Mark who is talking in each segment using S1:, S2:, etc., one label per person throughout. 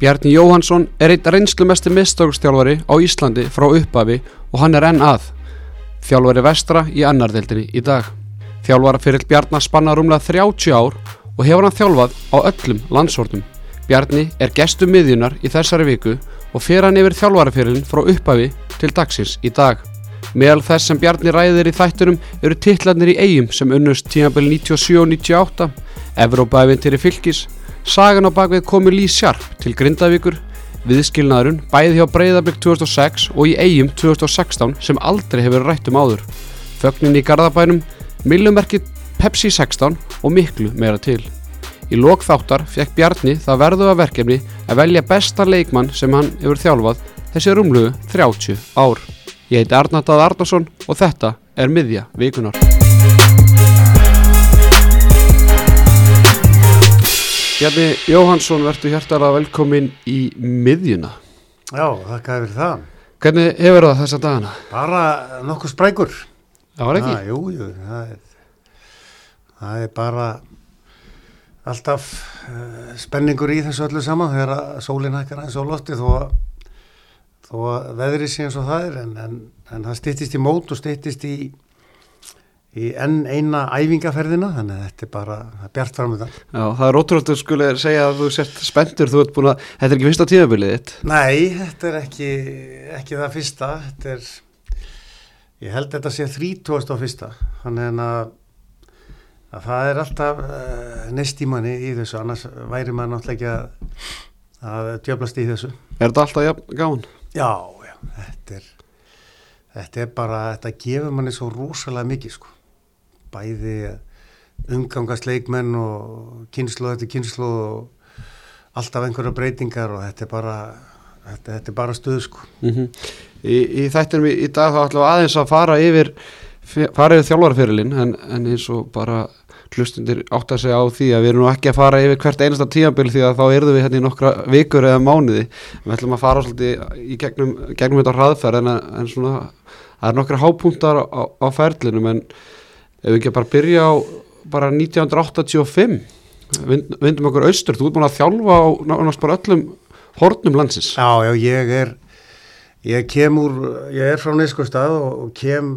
S1: Bjarni Jóhansson er eitt reynslumesti mistökustjálfari á Íslandi frá upphafi og hann er enn að. Þjálfari vestra í annardeldinni í dag. Þjálfara fyrir Bjarnar spanna rúmlega 30 ár og hefur hann þjálfað á öllum landsvortum. Bjarni er gestur miðjunar í þessari viku og fyrir hann yfir þjálfarafyrirlin frá upphafi til dagsins í dag. Meðal þess sem Bjarni ræðir í þætturum eru titlarnir í eigum sem unnust tímabili 97 og 98, Evrópaævintir í fylgis, Sagan á bakvið komu Lí Sjarp til Grindavíkur, viðskilnaðurinn bæði hjá Breiðablík 2006 og í eigum 2016 sem aldrei hefur rætt um áður, fögnin í Garðabænum, millumerki Pepsi 16 og miklu meira til. Í lokþáttar fekk Bjarni það verðuða verkefni að velja besta leikmann sem hann hefur þjálfað þessi rúmlugu 30 ár. Ég heiti Arnardað Arnarsson og þetta er miðja vikunar. Bjarni Jóhansson, verður hjartalega velkomin í miðjuna.
S2: Já, þakka fyrir það.
S1: Hvernig hefur það þessa dagana?
S2: Bara nokkuð sprækur.
S1: Það var ekki?
S2: Ah, jú, jú, það er, það er bara alltaf uh, spenningur í þessu öllu saman þegar sólinn hækkar aðeins á lofti þó að, þó að veðrið sé eins og það er en, en, en það styttist í mót og styttist í, í enn eina æfingaferðina þannig að þetta er bara bjart fram með það.
S1: Já, það er ótrúlega að skulle segja að þú sért spenntur, þú ert búin að, þetta er ekki fyrsta tímabilið þitt.
S2: Nei, þetta er ekki, ekki það fyrsta, þetta er, ég held þetta sé 30. á fyrsta, þannig að, að það er alltaf uh, neist í manni í þessu, annars væri maður náttúrulega ekki að, að djöblast í þessu.
S1: Er þetta alltaf jafn gáðan?
S2: Já, já, þetta er, þetta er bara, þetta gefur manni svo rosalega mikið, sko, bæði umgangast leikmenn og kynslu eftir kynslu og alltaf einhverja breytingar og þetta er bara, þetta, þetta er bara stuð, sko.
S1: Mm Í, í þættinum í, í dag þá ætlum við aðeins að fara yfir, fara yfir þjálfarafyrirlin en, en eins og bara hlustundir átt að segja á því að við erum ekki að fara yfir hvert einasta tíambil því að þá erum við hérna í nokkra vikur eða mánuði. Við ætlum að fara svolítið í gegnum, gegnum þetta hraðferð en, en svona það er nokkra hápunktar á, á ferlinum en ef við ekki bara byrja á bara 1985 vind, vindum okkur austur, þú ert búin að þjálfa á náttúrulega bara öllum hornum landsins.
S2: Já, já, ég er, ég kem úr, ég er frá Neskostad og, og kem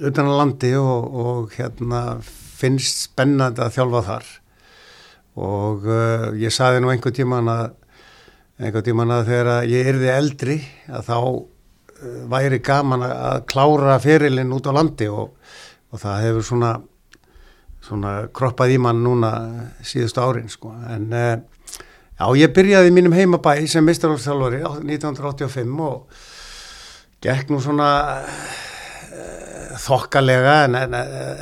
S2: utan að landi og, og hérna finnst spennandi að þjálfa þar og uh, ég saði nú einhver tíman að einhver tíman að þegar ég erði eldri að þá uh, væri gaman að klára ferilinn út á landi og, og það hefur svona svona kroppað í mann núna síðustu árin sko. En uh, já ég byrjaði í mínum heimabæ sem mistarálfstjálfari 1985 og gekk nú svona uh, þokkalega en, en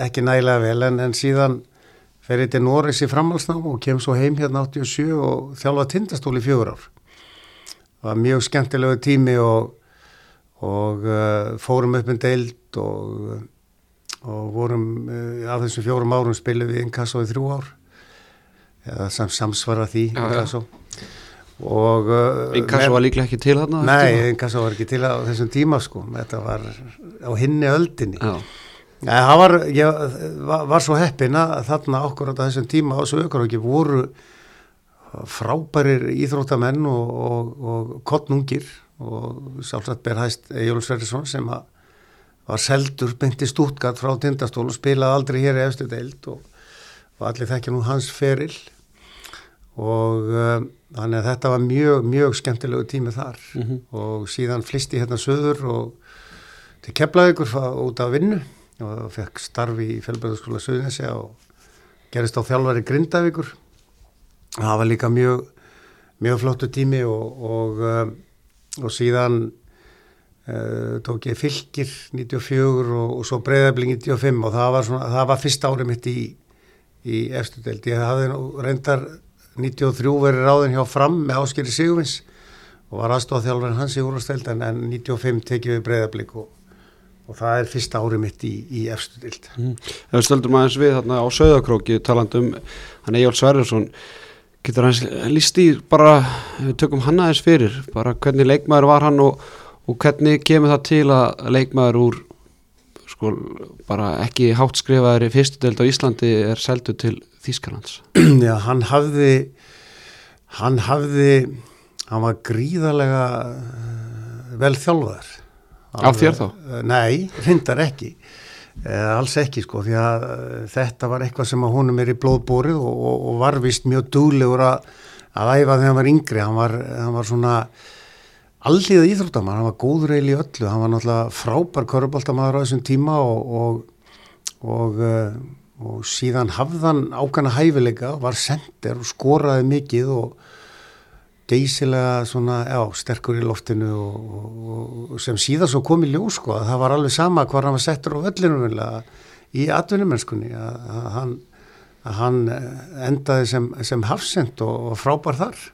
S2: ekki nægilega vel. En, en síðan fer ég til Norris í framhalsnám og kem svo heim hérna 87 og þjálfa tindastóli fjögur ár. Það var mjög skemmtilegu tími og, og uh, fórum upp en deild og og vorum uh, af þessum fjórum árum spilum við inkasso í þrjú ár. Eða sam, samsvara því
S1: Já, já.
S2: inkasso. Og uh,
S1: Inkasso var líklega ekki til þarna
S2: Nei, inkasso var ekki til á þessum tíma sko, þetta var á hinni öldinni.
S1: Já,
S2: Nei, það var, ég var, var svo heppin að þarna okkur á þessum tíma á Söðukaróki voru frábærir íþróttamenn og, og, og kottnungir og sjálfsagt ber hæst Jólf Sverrisson sem að var seldur beinti stútgat frá tindastól og spilaði aldrei hér í efstu deild og, og allir þekkja nú hans feril og uh, þannig að þetta var mjög, mjög skemmtilegu tími þar.
S1: Mhm.
S2: og síðan flisti hérna söður og til Keflavíkur fa- út af vinnu og fekk starfi í Fjölbjörnskóla Suðnesi og gerist á þjálfari Grindavíkur. Það var líka mjög mjög flottu tími og, og, uh, og síðan tók ég fylgir 94 og, og svo breyðabling 95 og það var, svona, það var fyrsta árið mitt í, í efstu deild. Ég hafði reyndar 93 verið ráðin hjá fram með áskeri Sigurvins og var aðstofþjálfurinn hans í úrvasteild en, en 95 tekið við breyðablik og, og það er fyrsta árið mitt í, í efstu deild.
S1: Mm. Ef við stöldum aðeins við þarna á Söðakróki talandum hann Egil Sverjarsson getur hans líst í bara við tökum hann aðeins fyrir bara hvernig leikmaður var hann og, og hvernig kemur það til að leikmaður úr sko bara ekki hátt skrifaður í fyrstu deild á Íslandi er seldu til Þýskalands
S2: Já, hann hafði hann hafði hann var gríðarlega uh, vel þjálfaður.
S1: Af þér þá?
S2: Uh, nei, reyndar ekki. Uh, alls ekki sko, því að þetta var eitthvað sem að honum er í blóðbórið og, og, og var vist mjög dúlegur að, að æfa þegar hann var yngri. Hann var, hann var svona alliða íþróttamann, hann var góður eil í öllu, hann var náttúrulega frábær köruboltamaður á þessum tíma og, og, og, uh, og síðan hafðan ákana hæfileika, var sendir og skoraði mikið og geysilega svona, já, sterkur í loftinu og, sem síðan svo kom í ljós sko, að það var alveg sama hvað hann var settur á völlinu vilja, í atvinnumennskunni að, að, hann, að hann endaði sem, sem hafsend og frábær þar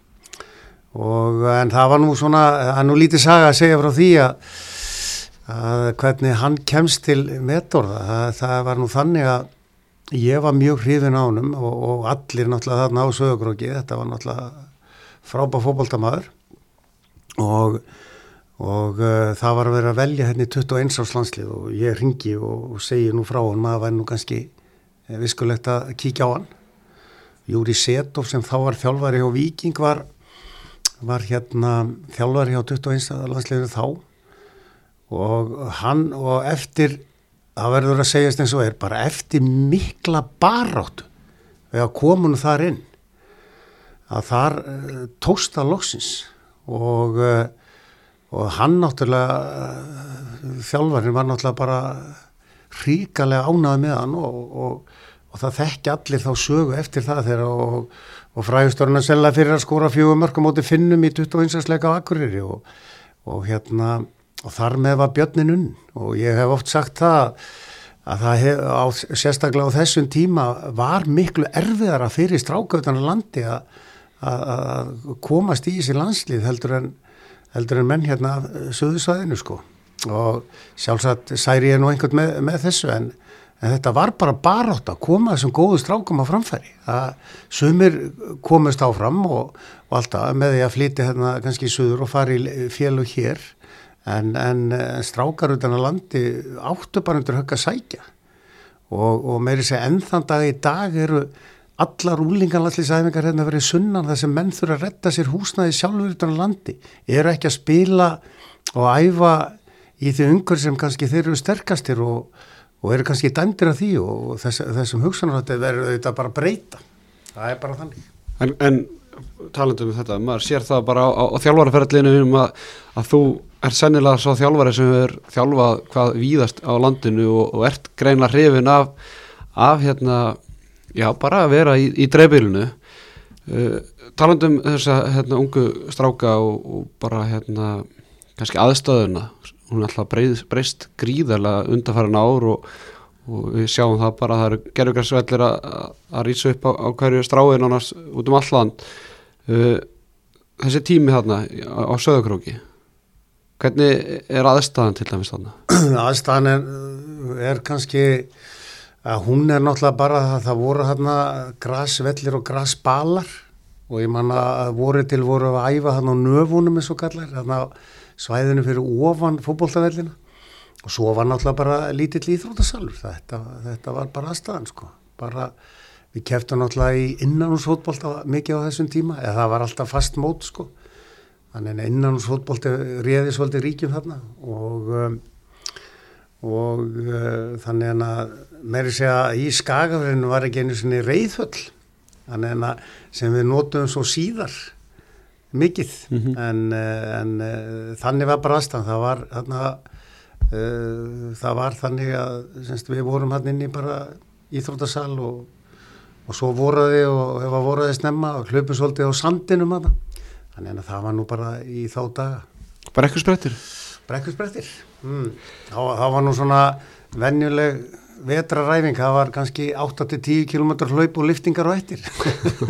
S2: og en það var nú svona, það er nú lítið saga að segja frá því að, að hvernig hann kemst til metorða, það, það var nú þannig að ég var mjög hrifin ánum og, og allir náttúrulega þarna á sögurokki, þetta var náttúrulega frábær fókbóltamaður og, og uh, það var að vera að velja henni 21 árs landslið og ég ringi og, og segi nú frá hann, maður væri nú kannski eh, viskulegt að kíkja á hann. Júri Setov sem þá var þjálfari og viking var var hérna þjálfari á 21. landsliður þá og hann og eftir það verður að segjast eins og er bara eftir mikla baráttu við að komunum þar inn að þar uh, tósta loksins og, uh, og hann náttúrulega uh, þjálfarin var náttúrulega bara ríkalega ánaði með hann og, og, og það þekki allir þá sögu eftir það þegar og, og fræðustorna selga fyrir að skóra fjögum mörgum móti finnum í 21. sleika á Akureyri og hérna og þar með var björnin unn og ég hef oft sagt það að það hef, á, sérstaklega á þessum tíma var miklu erfiðara fyrir strákautana landi að að komast í þessi landslið heldur en, heldur en menn hérna söðusvæðinu sko og sjálfsagt særi ég nú einhvern með, með þessu en, en þetta var bara barátt að koma þessum góðu strákum á framfæri. Að sumir komast áfram og, og alltaf með því að flytja hérna kannski í söður og fara í félug hér. En, en strákar utan að landi áttu bara undir högg að sækja. Og, og meiri segja ennþann dag í dag eru allar úlinganallisæfingar hérna verið sunnan þar sem menn þurfa að retta sér húsnaði sjálfur utan landi, eru ekki að spila og æfa í því ungur sem kannski þeir eru sterkastir og, og eru kannski dæmdir af því og þess, þessum hugsanarhátti verður þetta bara breyta. Það er bara þannig.
S1: En, en talandum um þetta, maður sér það bara á, á, á þjálfaraferðlinu um að, að þú er sennilega svo þjálfari sem er þjálfað hvað víðast á landinu og, og ert greina hrifin af, af hérna já, bara að vera í, í dreifbílunu uh, talandum þess að hérna, ungu stráka og, og bara hérna kannski aðstöðuna, hún er alltaf breyst, gríðarlega undarfæran ár og, og við sjáum það bara að það eru gerðugarsvellir að rýsa upp á, á hverju stráin ánast út um alland uh, þessi tími þarna á, á söðakróki hvernig er aðstæðan til dæmis þarna?
S2: aðstæðan er, er kannski að hún er náttúrulega bara að það voru hérna grasvellir og grasbalar og ég manna að voru til voru að æfa hérna á nöfunum eins og kallar hérna svæðinu fyrir ofan fókbóltavellina og svo var náttúrulega bara lítill íþrótasalur þetta, þetta var bara aðstæðan sko. Bara við keftum náttúrulega í innanúsfótbólta mikið á þessum tíma. Eða það var alltaf fast mót sko. Þannig að innanúsfótbólti réði svolítið ríkjum þarna. Og um, og uh, þannig að meiri segja í skagafrinu var ekki einu reyðhöll þannig að sem við nótum svo síðar mikið mm -hmm. en, en uh, þannig var bara aðstæðan það var þarna uh, það var þannig að semst, við vorum hann inn í bara íþrótasal og, og svo voruði og ef að voruði snemma og hlöpu svolítið á sandinum að það þannig að það var nú bara í þá daga
S1: sprettir?
S2: Brekkusbrettir mm. það var nú svona venjuleg vetraræfing, það var kannski 8-10 km hlaup og liftingar og eittir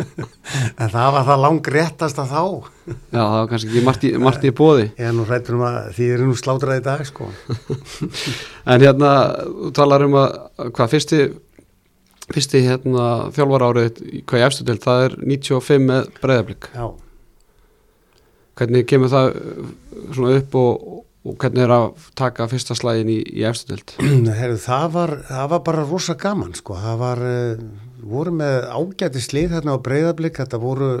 S2: en það var það lang réttast að þá.
S1: Já, það var kannski ekki margt í, margt í bóði
S2: Ég er nú rættur um að því er nú slátraði í dag sko.
S1: En hérna, þú talar um að hvað fyrsti fyrsti hérna þjálfar árið hvað ég eftir til, það er 95 með breyðablík
S2: Já.
S1: Hvernig kemur það svona upp og og hvernig er að taka fyrsta slægin í, í eftirtild?
S2: það, það var bara rosa gaman sko, það var, uh, voru með ágæti slið hérna á breyðablík, þetta voru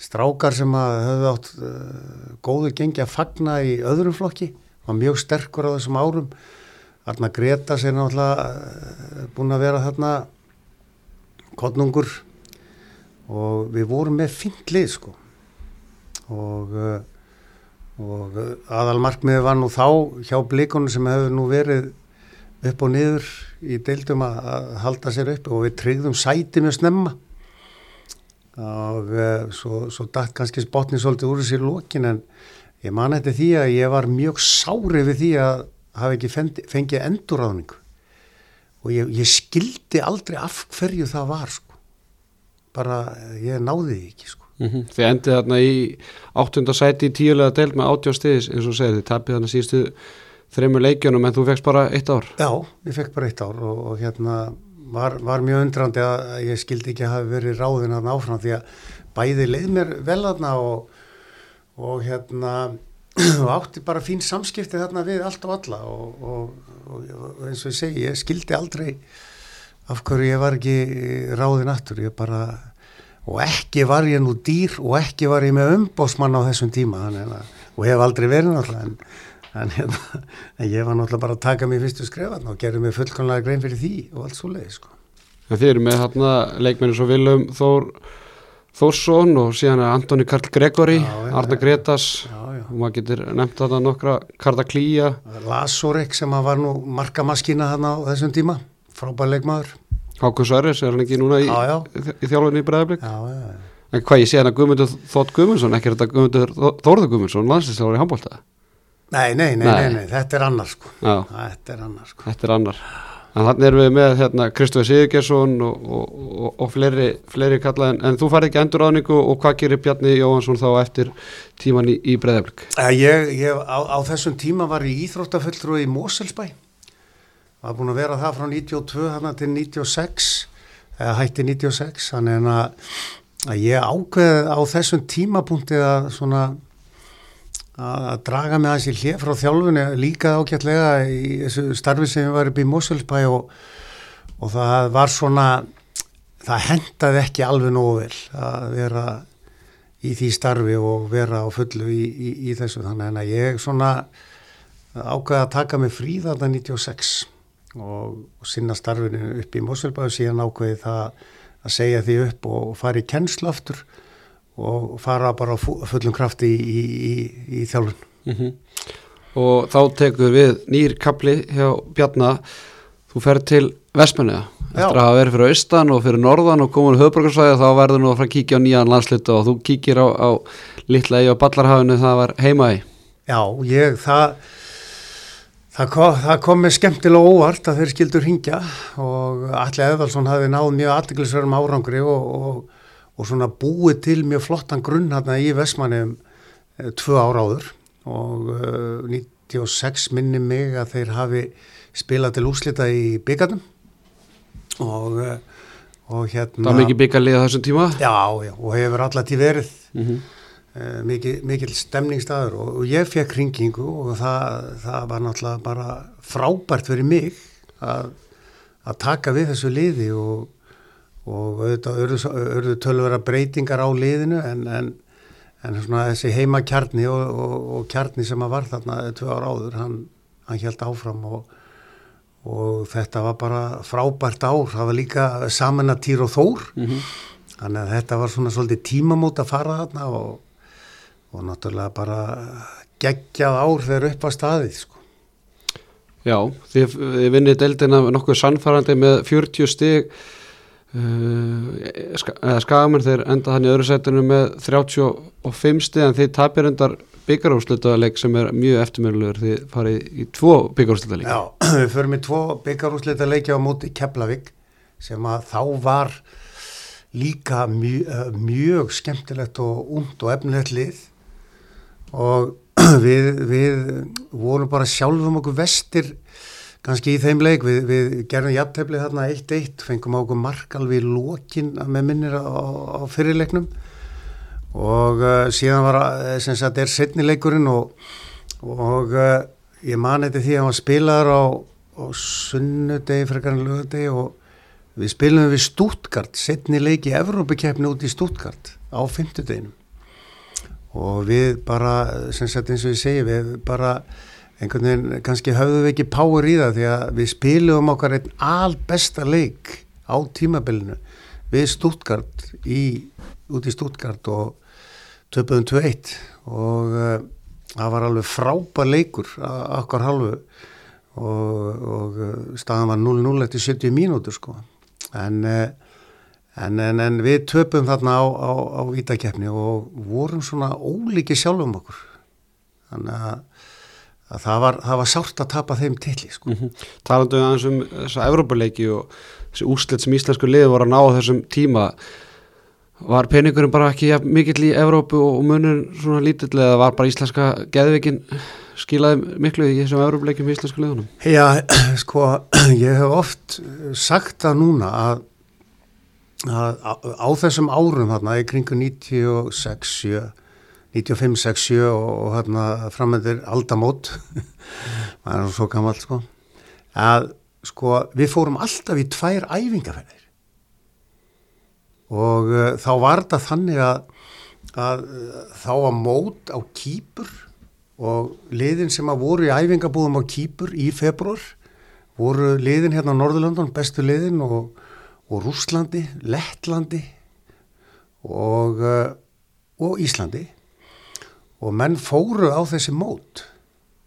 S2: strákar sem höfðu átt uh, góðu gengi að fagna í öðrum flokki, var mjög sterkur á þessum árum. Arna Gretas er náttúrulega uh, búin að vera þarna kottnungur og við vorum með fint lið sko. Og, og aðalmarkmiði var nú þá hjá blikunum sem hefur nú verið upp og niður í deildum að, að halda sér upp og við tryggðum sæti mjög snemma. Og uh, svo, svo dætt kannski spotni svolítið úr þessi lókin en ég man eftir því að ég var mjög sári við því að hafa ekki fendi, fengið enduráðningu og ég, ég skildi aldrei af hverju það var sko. Bara ég náði því ekki sko
S1: mm -hmm. Þið endið þarna í áttundasæti í tíulega deild með átjóðstiðis eins og segir þið tapið þarna síðustu þreymur leikjunum en þú fegst bara eitt ár
S2: Já, ég fekk bara eitt ár og, og hérna var, var mjög undrandi að ég skildi ekki að hafa verið ráðin að áfram því að bæði leið mér vel aðna og, og hérna og átti bara fín samskipti þarna við allt og alla og, og eins og ég segi, ég skildi aldrei af hverju ég var ekki ráðin aftur, ég bara og ekki var ég nú dýr og ekki var ég með umbósmann á þessum tíma þannig, og hef aldrei verið náttúrulega en, en, hérna, en ég var náttúrulega bara að taka mig fyrstu skrefan og gerði mig fullkonlega grein fyrir því og allt svo leið sko.
S1: Þið eru með þarna leikmenni svo Vilum Þór Þórsson og síðan er Antoni Karl Gregori, Arna Gretas já, já. og maður getur nefnt þarna nokkra Karda Klíja
S2: Lasorek sem var nú markamaskina þarna á þessum tíma frábær leikmaður
S1: Hákon Sverris er hann ekki núna í, í, í þjálfunni í Breðablík
S2: en
S1: hvað ég sé hann að Guðmundur Þótt Guðmundsson ekki þetta Guðmundur Þórður Guðmundsson landslýstáður í handbólta
S2: nei nei, nei, nei, nei, þetta er annar sko. Þetta er annar sko.
S1: Þetta er annar. En þannig erum við með hérna Kristófi Sigurgesson og, og, og, og fleiri, fleiri kalla en, en þú færði ekki endur áningu og hvað gerir Bjarni Jóhansson þá eftir tíman í, í Breðablík
S2: ég, ég, á, á þessum tíma var ég íþróttafulltrúi í Moselsbæ var búin að vera það frá 92 hana til 96 eða hætti 96 þannig að, að ég ákveði á þessum tímapunkti að svona að draga mig aðeins í hlið frá þjálfunni líka ágætlega í þessu starfi sem ég var upp í Mosulsbæ og, og það var svona það hendaði ekki alveg nógu vel að vera í því starfi og vera á fullu í, í, í þessu. Þannig að ég svona ákveði að taka mig frí þarna 96 og, og sinna starfinu upp í Mosulbæðu síðan ákveði það að segja því upp og fara í kennslu aftur og fara bara fullum krafti í, í, í, í þjálfun.
S1: Mm -hmm. og þá tekur við nýr kapli hjá Bjarnar þú fer til Vestmenniða eftir að hafa verið fyrir austan og fyrir norðan og komin höfbrukarsvæði þá verður nú að fara að kíkja á nýjan landsluta og þú kíkir á, á litla eigi á Ballarhafinu það var heimaði
S2: Já, ég, það Það kom, það kom með skemmtilega óvart að þeir skildur hingja og Alli Eðvaldsson hafi náð mjög aðdeglisverðum árangri og, og, og svona búið til mjög flottan grunn hérna í Vestmannum e, tvö ára áður og e, 96 minni mig að þeir hafi spilað til úslita í byggarnum og, og hérna...
S1: Það var mikið byggarlið á þessum tíma?
S2: Já, já, og hefur alltaf til verið. Mm -hmm. Uh, mikil, mikil stemningstaður og, og ég fekk hringingu og það, það var náttúrulega bara frábært fyrir mig að, að taka við þessu liði og, og auðvitað örðu tölvera breytingar á liðinu en, en, en þessi heima kjarni og, og kjarni sem að var þarna tvö ára áður, hann, hann held áfram og þetta var bara frábært ár, það var líka saman að týra og þór mm -hmm. þannig að þetta var svona svolítið tímamót að fara þarna og og náttúrulega bara geggjað ár þegar upp að staðið sko.
S1: Já, þið, þið vinnið deildina nokkuð sannfærandi með 40 stig uh, eða skamenn þeir enda þannig öðru setinu með 35 stig en þið tapir endar byggarúslutaðleik sem er mjög eftirmjöluður þið farið í tvo byggarúslutaðleik
S2: Já, við förum í tvo byggarúslutaðleiki á móti Keflavík sem að þá var líka mjög, mjög skemmtilegt og und og efnilegt lið og við, við vorum bara sjálfum okkur vestir kannski í þeim leik, við, við gerðum jafntefni þarna 1-1, fengum á okkur mark alveg í lókin með minnir á, á fyrirleiknum og uh, síðan var uh, sem sagt er setnileikurinn og, og uh, ég mani þetta því að hann spilaður á, á sunnudegi frekarinn lögadegi og við spilum við Stuttgart setnileiki Evrópikeppni út í Stuttgart á fymtudeginum og við bara, sem sagt eins og ég segi, við bara einhvern veginn kannski höfðum við ekki power í það því að við spilum okkar einn albesta leik á tímabilinu við Stuttgart í, út í Stuttgart og töpuðum 2-1 og uh, það var alveg frábær leikur okkar halvu og, og uh, staðan var 0-0 eftir 70 mínútur sko. En, uh, en, en, en við töpum þarna á, á, á ítakefni og vorum svona ólíki sjálfum okkur þannig að að það var, það var sárt að tapa þeim tilli sko. mm -hmm.
S1: Talandu um þessum þessa Evrópuleiki og þessi úslit sem íslensku lið voru að ná þessum tíma var peningurinn bara ekki ja, mikill í Evrópu og munur svona lítill eða var bara íslenska geðvikin skilaði miklu í þessum Evrópuleikim í íslensku liðunum?
S2: Já, sko ég hef oft sagt það núna að, að á, á þessum árum þarna í kringu 96-7 95, 6, 7 og, og hérna framöndir aldamót það er svo gammal sko að sko við fórum alltaf í tvær æfingaferðir. Og uh, þá var þetta þannig að, að uh, þá var mót á kýpur og liðin sem að voru í æfingabúðum á kýpur í februar voru liðin hérna á Norðurlandun, bestu liðin og, og Rúslandi, Lettlandi og, uh, og Íslandi. Og menn fóru á þessi mót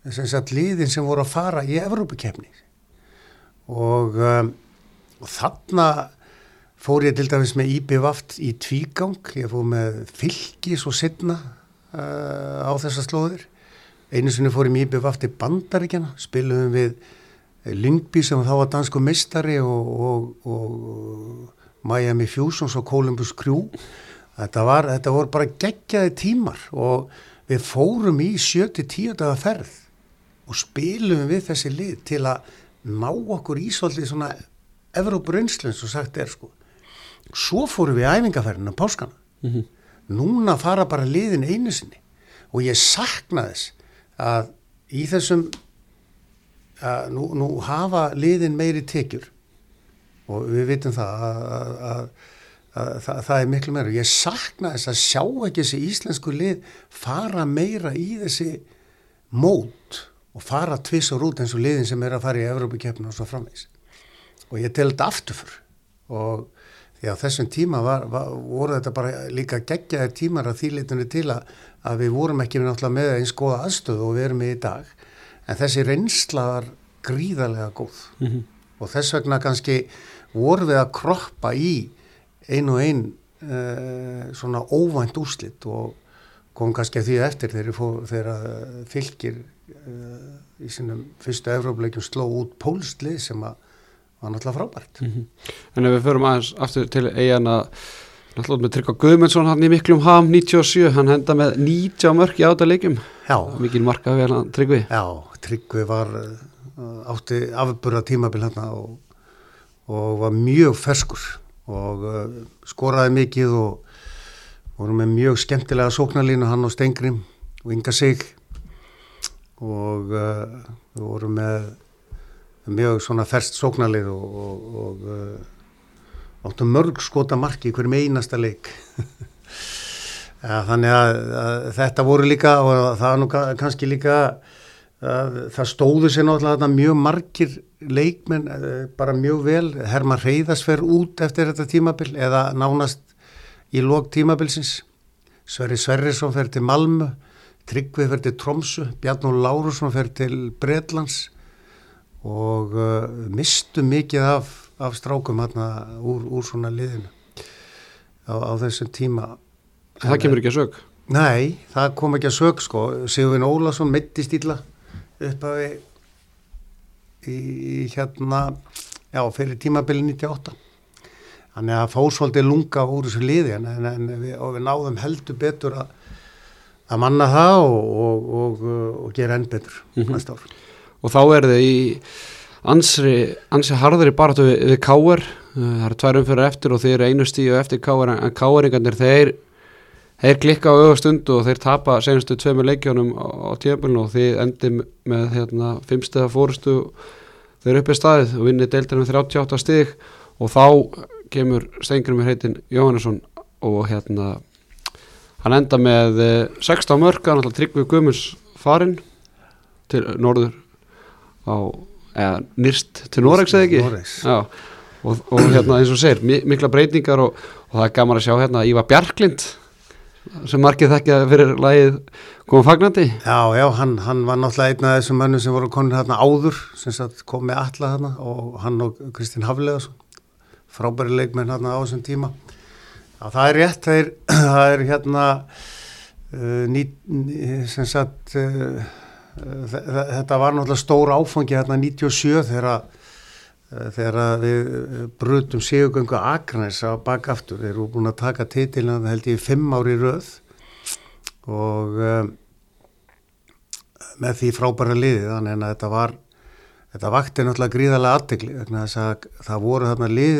S2: þess að liðin sem voru að fara í Evrópakefni og, um, og þarna fór ég til dæmis með IBVaft í tvígang, ég fór með fylgis og setna uh, á þessa slóðir. Einu sinni fór ég með IBVaft í bandaríkjana spiluðum við Lyngby sem þá var dansku mistari og, og, og Miami Fusions og Columbus Crew. Þetta, var, þetta voru bara geggjaði tímar og við fórum í 7-10 daga ferð og spilum við þessi lið til að ná okkur ísvöldið svona Evrópurunslun svo sagt er sko. Svo fórum við æfingaferðinu á páskana. Mm -hmm. núna fara bara liðin einu sinni og ég sakna þess að í þessum að nú, nú hafa liðin meiri tekjur og við vitum það að, að, að það, það er miklu meira. Ég sakna þess að sjá ekki þessi íslensku lið fara meira í þessi mót og fara tviss og rút eins og liðin sem er að fara í Evrópikeppinu og svo framvegs. Og ég tel þetta afturfur og því að þessum tíma var, var, voru þetta bara líka geggjaðir tímar að þýlitunni til að, að við vorum ekki náttúrulega með eins goða aðstöðu og við erum með í dag en þessi reynsla var gríðarlega góð mm -hmm. og þess vegna kannski voru við að kroppa í ein og ein uh, svona óvænt úrslitt og kom kannski að því eftir þegar fylgir uh, í sínum fyrstu Evrópleikum sló út pólstlið sem að var náttúrulega frábært. Mm -hmm.
S1: En ef við förum aðeins aftur til eigana náttúrulega með Tryggva Guðmundsson hann í miklum ham 97, hann henda með 90 mörg í átaleikum.
S2: Já.
S1: Mikið marka vel hann Tryggvi.
S2: Já, Tryggvi var uh, átti afburða tímabil hérna og, og var mjög ferskur og uh, skoraði mikið og voru með mjög skemmtilega sóknarlínu hann og Stengrim og Inga Sig og uh, við vorum með mjög svona ferst sóknarlið og, og, og áttu mörg skota marki í hverjum einasta leik. Ja, þannig að, að þetta voru líka og það nú kannski líka það stóðu sér náttúrulega mjög margir leikmenn eh, bara mjög vel, Herman Reyðas fer út eftir þetta tímabil eða nánast í lók tímabilsins. Sverri Sverrisson fer til Malmö Tryggvið fer til Tromsu Bjarnó Lárusson fer til Bredlands og uh, mistu mikið af, af strákum hérna úr, úr svona liðinu á, á þessum tíma
S1: Það kemur ekki að sög?
S2: Nei, það kom ekki að sög sko Sigurvin Ólason mittist ílla upp að við í, í hérna já, fyrir tímabili 98 þannig að fósvöldi lunga úr þessu liði en, en við, við náðum heldur betur að, að manna það og, og, og, og gera enn betur mm -hmm. næsta ár
S1: Og þá er þið í ansri, ansri harðari baratu við, við Káar það eru tvær umfyrir eftir og þeir eru einu stíu eftir Káar en Káaringarnir þeir þeir klikka á auðvastund og þeir tapa senastu tveimu leikjónum á, á tíapilinu og þeir endi með hérna, fimmstega fórustu þeir uppi staðið og vinni deildarinn með 38 stig og þá kemur stengurinn með heitin Jóhannesson og hérna hann enda með eh, 16 mörg hann alltaf Tryggvi Guðmunds farinn til norður á, eða nýrst til Noregs eða ekki
S2: Noregs.
S1: Og, og hérna eins og mi- mikla breytingar og, og það er gaman að sjá hérna Ívar Bjarklind sem margir þekkja fyrir lagið koma fagnandi
S2: Já, já, hann, hann var náttúrulega einn af þessum mönnum sem voru konur hérna áður, sem kom með alla hérna og hann og Kristinn Hafleðarsson, frábæri leikmenn hérna á þessum tíma. Já, það er rétt, það er, það er hérna, uh, ný, ný, sem sagt, uh, þetta var náttúrulega stór áfangi hérna 97 þegar Eh, þegar við eh, brutum sigugöngu Akranes á bakaftur þeir eru búin að taka titilina það held ég fimm ári röð. Og um, með því frábæra liði þannig að þetta var þetta vakti náttúrulega gríðarlega aðtegli að það voru þarna lið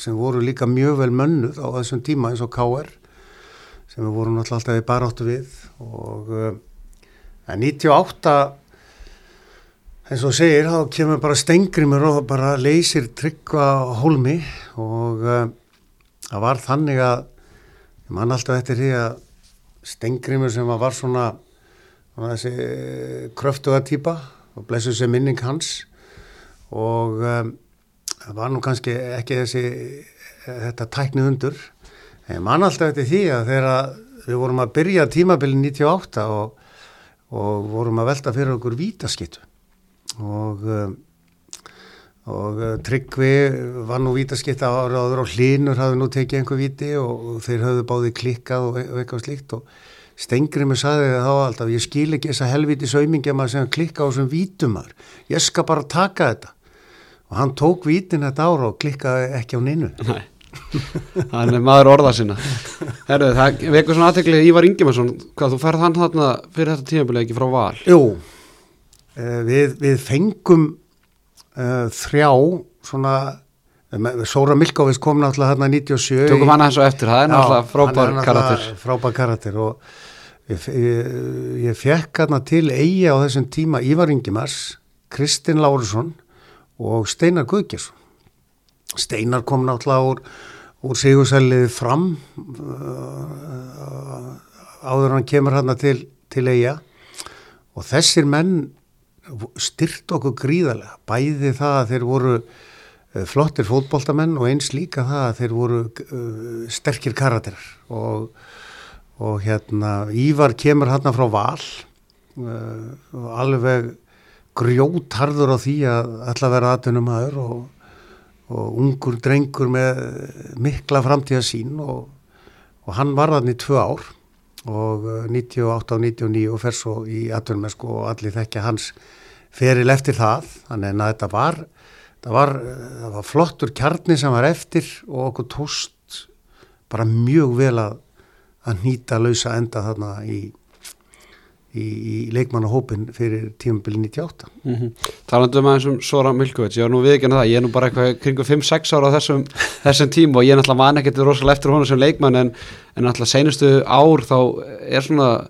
S2: sem voru líka mjög vel mönnuð á þessum tíma eins og KR sem við vorum náttúrulega alltaf í baráttu við. Og en 98 eins og segir, þá kemur bara stengrimur og bara leysir tryggva hólmi og uh, það var þannig að ég man alltaf eftir því að stengrimur sem var svona, svona þessi kröftuga týpa og blessuð sem minning hans og um, það var nú kannski ekki þessi þetta tækni undur. En ég man alltaf eftir því að þegar við vorum að byrja tímabilið 98 og, og vorum að velta fyrir okkur vítaskittu og um, og uh, Tryggvi var nú vítaskipta ára áður og Hlinur hafði nú tekið einhver viti og, þeir höfðu báði klikkað og, og eitthvað slíkt. Og Stengrimur saði það þá alltaf ég skil ekki þessa helviti saumingi að maður sem klikka á þessum vítumar ég skal bara taka þetta. Og hann tók vítin þetta ára og klikkaði ekki á nynnu
S1: Nei, hann er maður orða sinna. Herru, það vekur svona aðtekli Ívar Ingimarsson, hvað þú færð hann þarna fyrir þetta tímabilið ekki frá val?
S2: Jú, uh, við, við fengum uh, þrjá svona Sóra Milkovits kom náttúrulega hérna 97
S1: Tökum hann eins og eftir, það er náttúrulega frábær karakter.
S2: Frábær karakter og ég, ég, ég fekk hérna til eigi á þessum tíma Ívar Ingimars, Kristinn Lárusson og Steinar Guðgjersson. Steinar kom náttúrulega úr, úr sigursælið fram uh, áður hann kemur hérna til, til eiga og þessir menn styrt okkur gríðarlega, bæði það að þeir voru uh, flottir fótboltamenn og eins líka það að þeir voru uh, sterkir karakterar. Og, og hérna Ívar kemur hérna frá val og alveg grjótharður á því að ætla að vera aðtunum aður og, og ungur drengur með mikla framtíðasín og, og hann var þannig tvö ár og 98 og 99 og fer svo í aðtunum og allir þekkja hans feril eftir það. Þannig að þetta var það var, það var flottur kjarni sem var eftir og okkur tóst bara mjög vel að, að nýta lausa enda þarna í, í, í leikmannahópin fyrir tímabili 98.
S1: mm -hmm. Talandum aðeins um Sora Milkovits ég var nú viðkynna það, ég er nú bara eitthvað kringu 5-6 ára á þessum, þessum tíma og ég er náttúrulega man ekkert rosalega eftir honum sem leikmann en, en náttúrulega seinustu ár þá er svona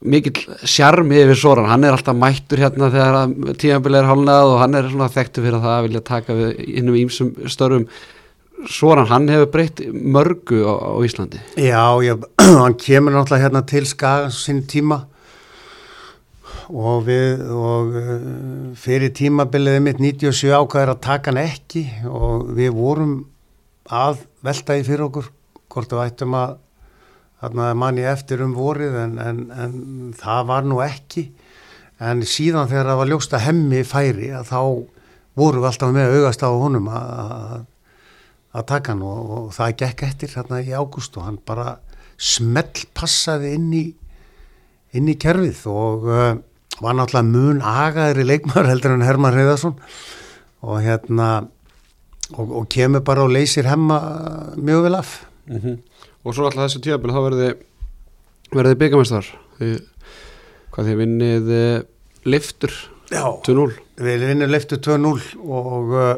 S1: mikill sjarmi yfir Soran, hann er alltaf mættur hérna þegar tímabili er hálnað og hann er svona þekktu fyrir það að vilja taka við innum ímsum störum Soran, hann hefur breytt mörgu á, á Íslandi.
S2: Já, já, hann kemur náttúrulega hérna til Skagans sín tíma. Og við og uh, fyrir tímabilið mitt 97 ákvæður að taka hann ekki. Og við vorum að velta í fyrir okkur hvort við ættum að manni eftir um vorið en, en, en það var nú ekki. En síðan þegar það var ljósta hemmi færi að þá vorum við alltaf með augast á honum að að taka hann og, og það gekk eftir hérna í ágúst og hann bara smell passaði inn í inn í kerfið og uh, var náttúrulega mun agaðri leikmar heldur en Herman Hreiðarsson og hérna og, og kemur bara og leysir hemma mjög vel af.
S1: Mm -hmm. og svo alltaf þessi tíðabil þá verði verði byggamestar hvað því vinnið uh, liftur 2-0
S2: við vinnum liftur 2-0 og uh,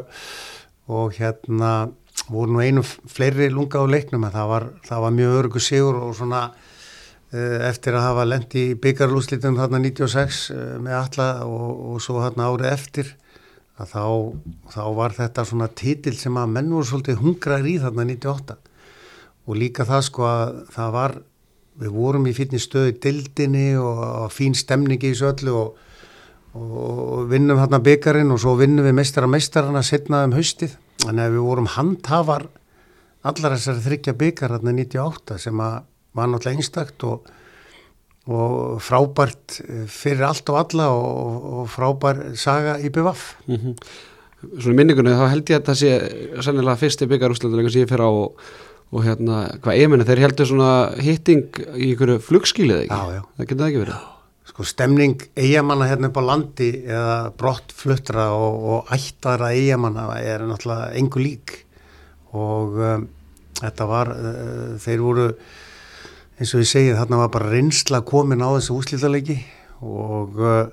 S2: og hérna voru nú einu fleiri lunga á leiknum en það var, það var mjög örgu sigur og svona uh, eftir að hafa lendi í byggarlúslitum þarna 96 uh, með alla og, og svo þarna árið eftir að þá, þá var þetta svona títil sem að menn voru svolítið hungrar í þarna 98 og líka það sko að það var við vorum í fínni stöðu dildinni og, fín stemningi í þessu öllu og, og vinnum hérna byggarinn og svo vinnum við meistara meistarana setna um haustið þannig að við vorum handhafar allar þessari þryggja byggar hérna 98 sem að var náttúrulega einstakt og, og frábært fyrir allt og alla og, og frábær saga í BVF
S1: mm -hmm. Svona minningunni þá held ég að það sé sannilega fyrsti byggarúsleituleika sem ég fyrir á og, og hérna, hvað ég menna, þeir heldur svona hitting í ykkur flugskílið ekki?
S2: Já, já.
S1: Það getur það ekki verið?
S2: Sko stemning eigamanna hérna upp á landi eða brottfluttra og, og ættara eigamanna er náttúrulega engu lík. Og um, þetta var, uh, þeir voru eins og ég segið þarna var bara reynsla komin á þessu úslítalegi og, uh,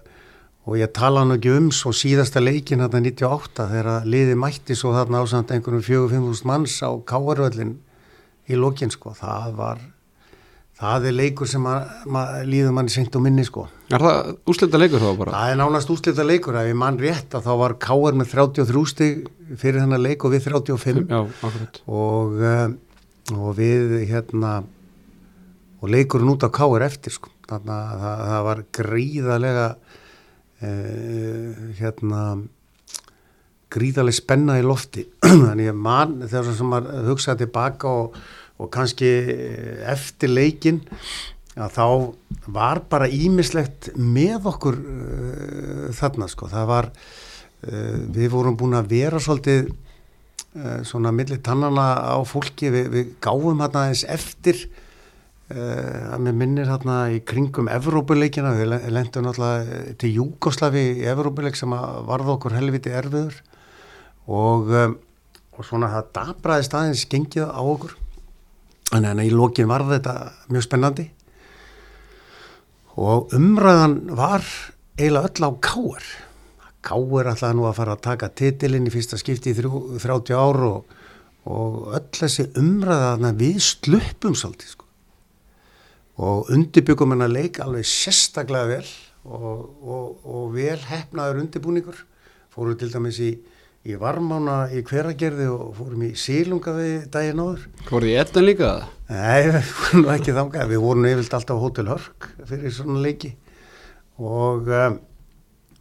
S2: og ég tala nú ekki um svo síðasta leikin þarna 98 þegar liði mætti svo þarna ásand einhvern 4-5.000 manns á Káarvöllin í lokin sko, það var það er leikur sem líður manni senkt og minni sko.
S1: Er það úslita leikur þá bara?
S2: Það er nánast úslita leikur, ef ég mann rétt að þá var Káar með 33 stig fyrir þennan leik og við 35
S1: Já, akkurat
S2: og, uh, og við hérna og leikurinn út á káir eftir sko. þannig að það, það var gríðalega uh, hérna gríðalega spenna í lofti þannig að mann þegar sem maður hugsaði tilbaka og, og kannski eftir leikin að þá var bara ímislegt með okkur uh, þarna sko, það var uh, við vorum búin að vera svolítið uh, svona millir tannana á fólki, við, við gáfum hérna eins eftir að mér minnir hérna í kringum Evrópuleikina, við lendum náttúrulega til Júkoslavi í Evrópuleik sem varð okkur helviti erfiður. Og, og svona það dabraði staðins gengið á okkur þannig að í lókin var þetta mjög spennandi. Og umræðan var eiginlega öll á káar káar alltaf nú að fara að taka titilinn í fyrsta skipti í þrjú, 30 ár og, og öll þessi umræðana við sluppum svolítið sko. Og undirbyggum hennar leik alveg sérstaklega vel og, og, og vel hefnaður undirbúningur. Fórum til dæmis í, í varmána í hveragerði og fórum í sílunga við daginn áður
S1: Fóruð í ettan líka?
S2: Nei, við fórum ekki þangað við vorum yfirlt alltaf á Hotel Hörk fyrir svona leiki og, um,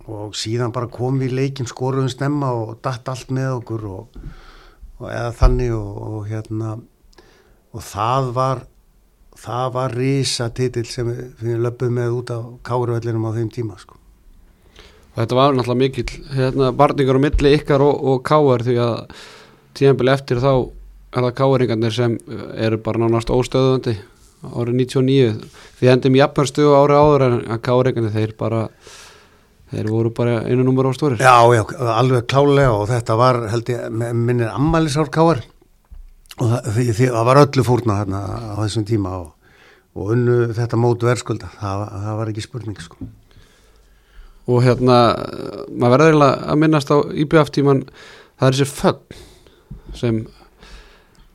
S2: og síðan bara kom við leikin skoruðum snemma og datt allt með okkur og, eða þannig og hérna og það var það var risa titill sem við, löpum með út á Káruvöllinum á þeim tíma sko.
S1: Þetta var náttúrulega mikill hérna, barningar á milli ykkar og, og Káar því að tíðanbili eftir þá er það Káaringarnir sem eru bara nánast óstöðuðandi árið 99 því endum jafnarstu ári áður en að Káaringarnir þeir bara þeir voru bara einu numur á stórir.
S2: Já, já, alveg klálega og þetta var held ég, minnir ammælisár Káar og það, því, því, það var öllu fórna þarna á þessum tíma og, og unnu þetta mótu verðskulda. Það, það var ekki spurning sko.
S1: Og hérna maður verður eiginlega að minnast á IBF tíman það er þessi fögn sem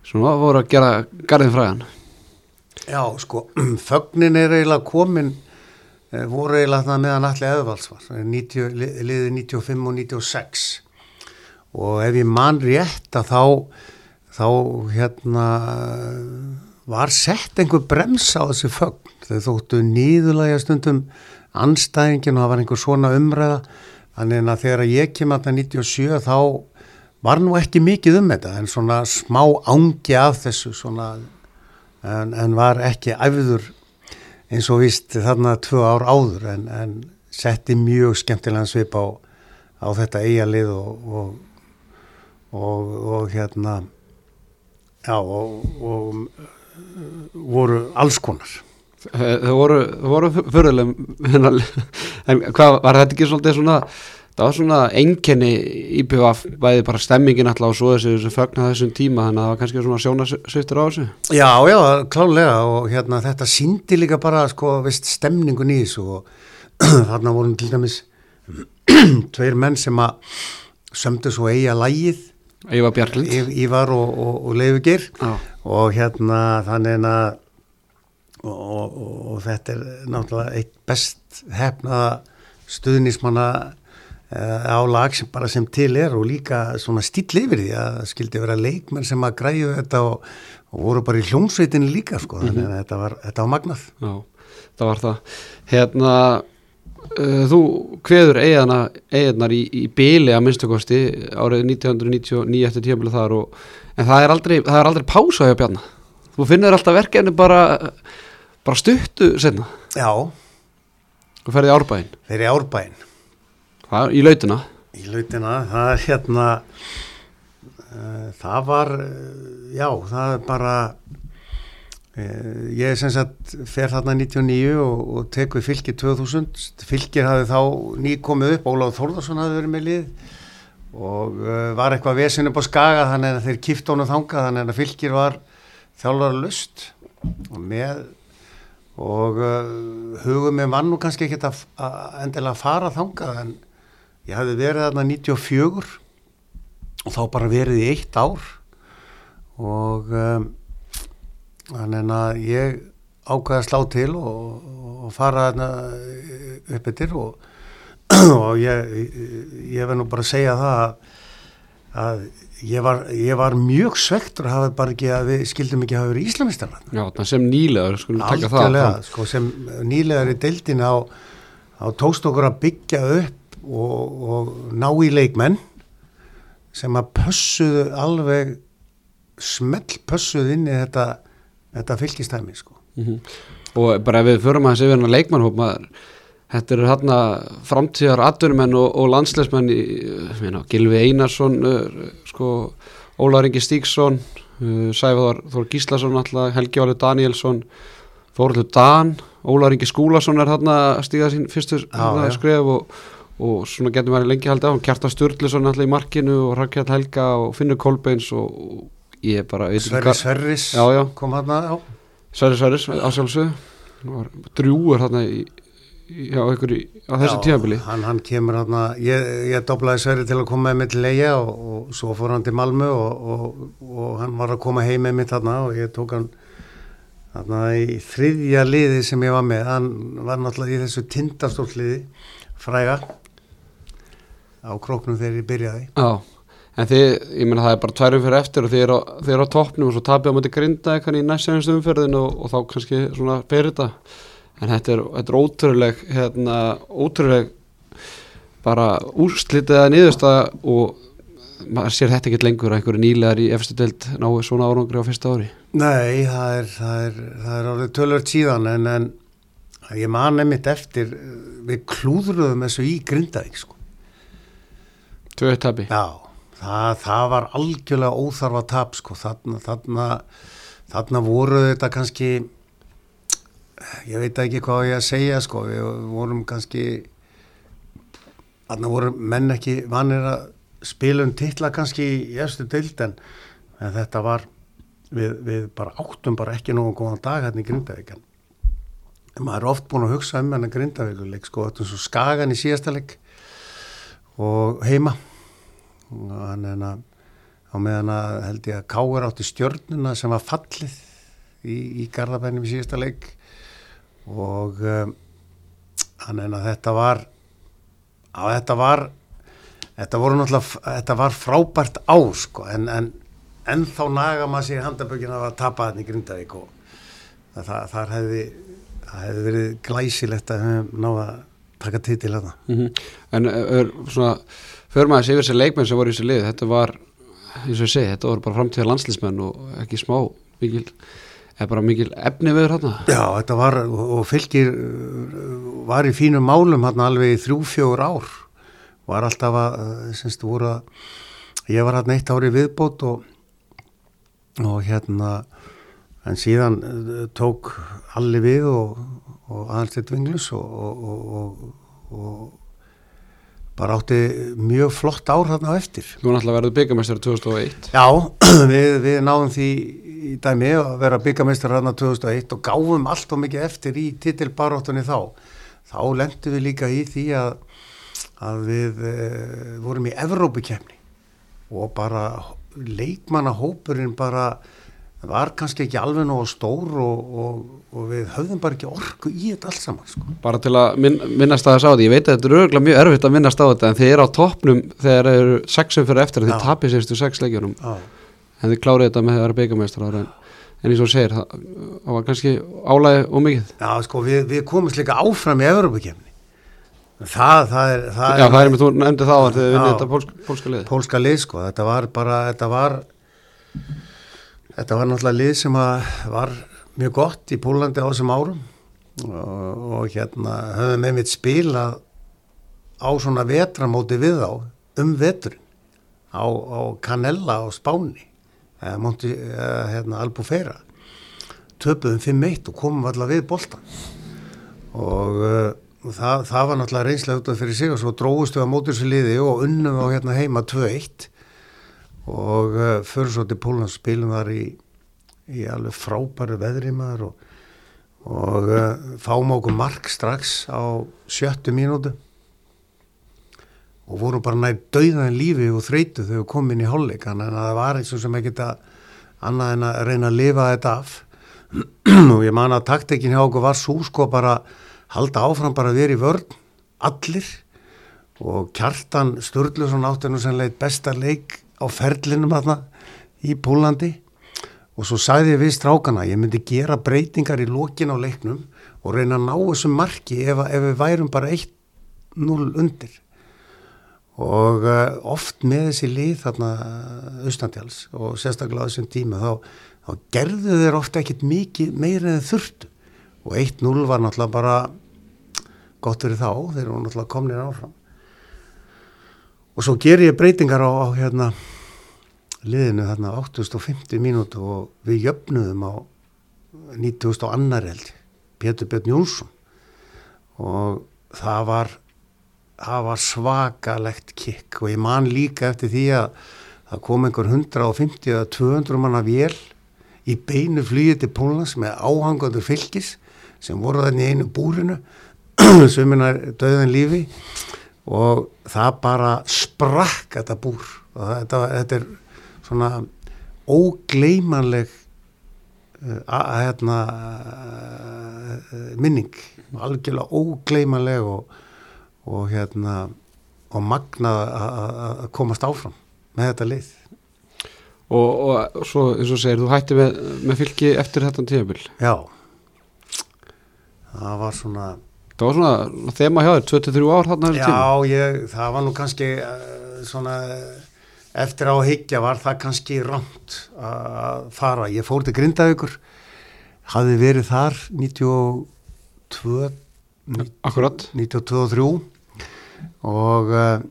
S1: svona voru að gera garðin fræðan
S2: Já, sko, fögnin er eiginlega komin voru eiginlega það meðan allir eðvals var liðið 95 og 96 og ef ég man rétt að þá þá hérna var sett einhver brems á þessi fögn. Þau þóttu nýðulega stundum anstæðingin og það var einhver svona umræða þannig að þegar ég kem að það 97 þá var nú ekki mikið um þetta en svona smá ángi af þessu svona en, en var ekki æfður eins og vist þarna tvö ár áður en, en setti mjög skemmtilega svip á, á þetta eigalið og, og, og, og hérna Já, og, og voru alls konar.
S1: Það voru, voru fyrirlega, en hvað var þetta ekki svolítið svona, það var svona enkenni íbjöf bæði bara stemmingin alltaf og svo þessu, þessu fögna þessum tíma, þannig að það var kannski svona sjónasviftur á þessu.
S2: Já, já, klálega og hérna þetta síndi líka bara, sko, veist, stemningun í þessu og þarna vorum til dæmis tveir menn sem að sömdu svo eiga lægið
S1: Ívar Bjarklind.
S2: Ívar og, og, og Leifugir og hérna þannig að og, og þetta er náttúrulega eitt best hefnaða stuðnismanna uh, á lag sem bara sem til er og líka svona stíl yfir því að skildi vera leikmenn sem að græju þetta og voru bara í hljómsveitin líka sko, þannig að þetta var, þetta var magnað.
S1: Já, það var það. Hérna uh, þú eigana, eiginar í, í byli að minnstakosti árið 1999 eftir tímafélag þar og, en það er aldrei, aldrei pása hjá Bjarnar þú finnir alltaf verkefni bara bara stuttu senna
S2: Já,
S1: og ferði í árbæðin
S2: þeir eru í árbæin
S1: það, í lautina?
S2: Í lautina, það er hérna uh, það var uh, já, það er bara uh, ég er sem sagt fer þarna 99 og, og tek við fylgir 2000 fylgir hafði þá ný komið upp Ólaf Þórðarsson hafði verið með lið og uh, var eitthvað vesin upp á skaga þannig að þeir kipt honum þangað þannig að fylgir var þjálfara lust og með og uh, hugum með mann nú kannski ekki að, að endilega fara þangað en ég hafði verið þarna 94 og þá bara verið í eitt ár. Og um, þannig að ég ákvaði að slá til og, og fara þarna upp yfir og, og ég, ég verð nú bara að segja það að, að ég, var, ég var mjög svektur að hafa bara ekki að við skildum ekki að hafa verið íslamistar
S1: Já, það sem nýlegar skulum taka það
S2: algjörlega,
S1: fram.
S2: sko, sem nýlegar í deildin á, á tókst okkur að byggja upp og, og ná í leikmenn sem að pössuðu alveg smell pössuðu inn í þetta, þetta fylgistæmi sko.
S1: Mhm. og bara ef við förum að þessi yfir hennar leikmannhóp maður Þetta eru hérna framtíðar atvinnumenn og, og landsleismenn í, meina, Gilvi Einarsson, uh, sko, Ólar Ingi Stíksson, uh, Sæfaðar Þór Gíslason, alltaf, Helgi Áli Danielsson, Þóruldur Dan, Ólar Ingi Skúlason er hérna að stíga sín fyrstu
S2: já.
S1: skref og, og svona getum við lengi haldið á, Kjartan Sturluson alltaf í markinu og Rakkjall Helga og Finnur Kolbeins og, og ég er bara,
S2: Sverris
S1: já.
S2: kom hann að
S1: Sverris Sverris, ásjálfsög, drjúur hérna í, já, ykkur í, á þessu tímabili.
S2: hann, hann kemur hann að ég, ég doblaði Sverri til að koma með mig til leia og, og svo fór hann til Malmö og, og, og hann var að koma heim með mitt þarna og ég tók hann þarna í þriðja liði sem ég var með. Hann var náttúrulega í þessu tindastólliði fræga á króknum þegar ég byrjaði.
S1: Já, en þið, ég meina það er bara tværum fyrir eftir og þið eru á, eru á toppnum og svo tapið á mútið grinda eitthvað í næst senast umferðin og, og þá kannski svona fyrir þetta en þetta er, þetta er ótrúleg hérna, ótrúleg bara úrslitið að niðurstaða og maður sér þetta ekki lengur að einhverju nýlegar í efstu deild náu svona árangri á fyrsta ári
S2: Nei, það er, það er, það er tölvöld síðan en, en ég man nefnitt eftir við klúðruðum þessu í Grindavík sko.
S1: Tvö tapi
S2: Já, það, það var algjörlega óþarfa tap sko. þarna, þarna, þarna voru þetta kannski ég veit ekki hvað ég að segja sko. við vorum kannski þarna voru menn ekki vanir að spila um titla kannski í efstu deild en, en þetta var við, við bara áttum bara ekki nógu góðan dag hérna í Grindavík en maður er oft búin að hugsa um hennar Grindavíkuleik sko, þetta er svo skagan í síðasta leik og heima. Er að á meðan að held ég að Káur átti stjörnuna sem var fallið í, í Garðabænum í síðasta leik og um, hann er að þetta var að þetta var þetta voru náttúrulega þetta var frábært á sko en, en ennþá naga maður sér handabökin að tapa hann í Grindavík og það, það, þar hefði það hefði verið glæsilegt að náða að taka titil hérna
S1: mm En er, svona, fyrir maður yfir þessi leikmenn sem voru í þessi lið, þetta var eins og ég segi, þetta voru bara framtíða landslísmenn og ekki smá mikil eða bara mikil efni við þarna?
S2: Já, þetta var, og fylgir uh, var í fínum málum hann alveg í þrjú, fjögur ár. Var alltaf að, uh, semst voru að ég var hann eitt ári viðbót og, og hérna en síðan uh, tók allir við og, og aðalstitt vinglus og, og bara átti mjög flott ár hann á eftir
S1: Þú náttúrulega verið byggamestari 2001
S2: Já, við, við náðum því í dæmi að vera byggameistar hérna 2001 og gáfum allt og mikið eftir í titilbaróttunni þá. Þá lendum við líka í því að, að við e, vorum í Evrópukefni og bara leikmannahópurinn bara var kannski ekki alveg nógu stór og, og, og við höfðum bara ekki orku í þetta allt saman. Sko.
S1: bara til að minn, minnast að þess á því ég veit að þetta er örgulega mjög erfitt að minnast á þetta en þið eru á toppnum þegar þeir eru sexum fyrir eftir þið tapir sérstu sex leikjunum en þið klárið þetta með að vera byggamestrar en en eins og segir, það, það var kannski álæði og mikið
S2: Já, sko, við, við komumst líka áfram í Evropakefni. Það, það er, það
S1: Já, það er með þú nefndi þá að þið vinnið þetta pólsk, pólska liði
S2: pólska lið, sko. Þetta var bara, þetta var, þetta var náttúrulega lið sem var mjög gott í Pólandi á þessum árum. Og, og hérna höfum einmitt spilað á svona vetramóti við þá um veturinn á, á Canella á Spáni eða Monti, eða hérna Albufeira. Töpuðum 5-1 og komum allar við boltan og uh, það, það var náttúrulega reynslega út af fyrir sig og svo dróðustu á mótur sér liði og unnum á hérna heima 2-1 og uh, fyrir svo til Pólans spilum þar í, í alveg frábæru veðri maður og, og uh, fáum okkur mark strax á sjöttu mínútu. Og vorum bara nær dauðan lífi og þreytu þegar við komum inn í þannig að það var eins og sem ekki geta annað en að reyna að lifa þetta af. Og ég man að taktekin hjá okkur var svo sko bara halda áfram bara í vörn allir. Og Kjartan Sturluson átti nú sannlega besta leik á ferlinum aðna í Pólandi og svo sagði ég við strákana ég myndi gera breytingar í lokin á leiknum og reyna að ná þessu marki ef, ef við værum bara 1-0 undir. Og uh, oft með þessi lið þarna austantjáls og sérstaklega á þessum tíma þá, þá gerðu þeir ofta ekkit mikið meira en þeir þurftu. Og 1-0 var náttúrulega bara gott fyrir þá, þeir eru náttúrulega komnir áfram. Og svo ger ég breytingar á, á hérna liðinu þarna 850 mínútu og við jöfnuðum á 9000 og annar held Pétur Björn Jónsson. Og það var það var svakalegt kikk og ég man líka eftir því að það kom einhver 150 eða 200 manna vél í beinu flýði til Pólans með áhangandur fylgis sem voru þannig í einu búrinu. Sömunar döðan lífi. Og það bara sprakk þetta búr. Og þetta, þetta er svona ógleimanleg uh, að, hérna, uh, minning. Algjörlega ógleimanleg og og hérna og magnað að komast áfram með þetta lið.
S1: Og, og svo eins og segir, þú hætti með, með fylki eftir þetta tíðabil
S2: já. Það var svona
S1: það var svona þema hjá þér, 23 ár
S2: já, ég, það var nú kannski uh, svona eftir á að higgja var það kannski rámt að fara, ég fór til Grindavíkur hafði verið þar 92
S1: Akkurat
S2: 92 og 3 og uh,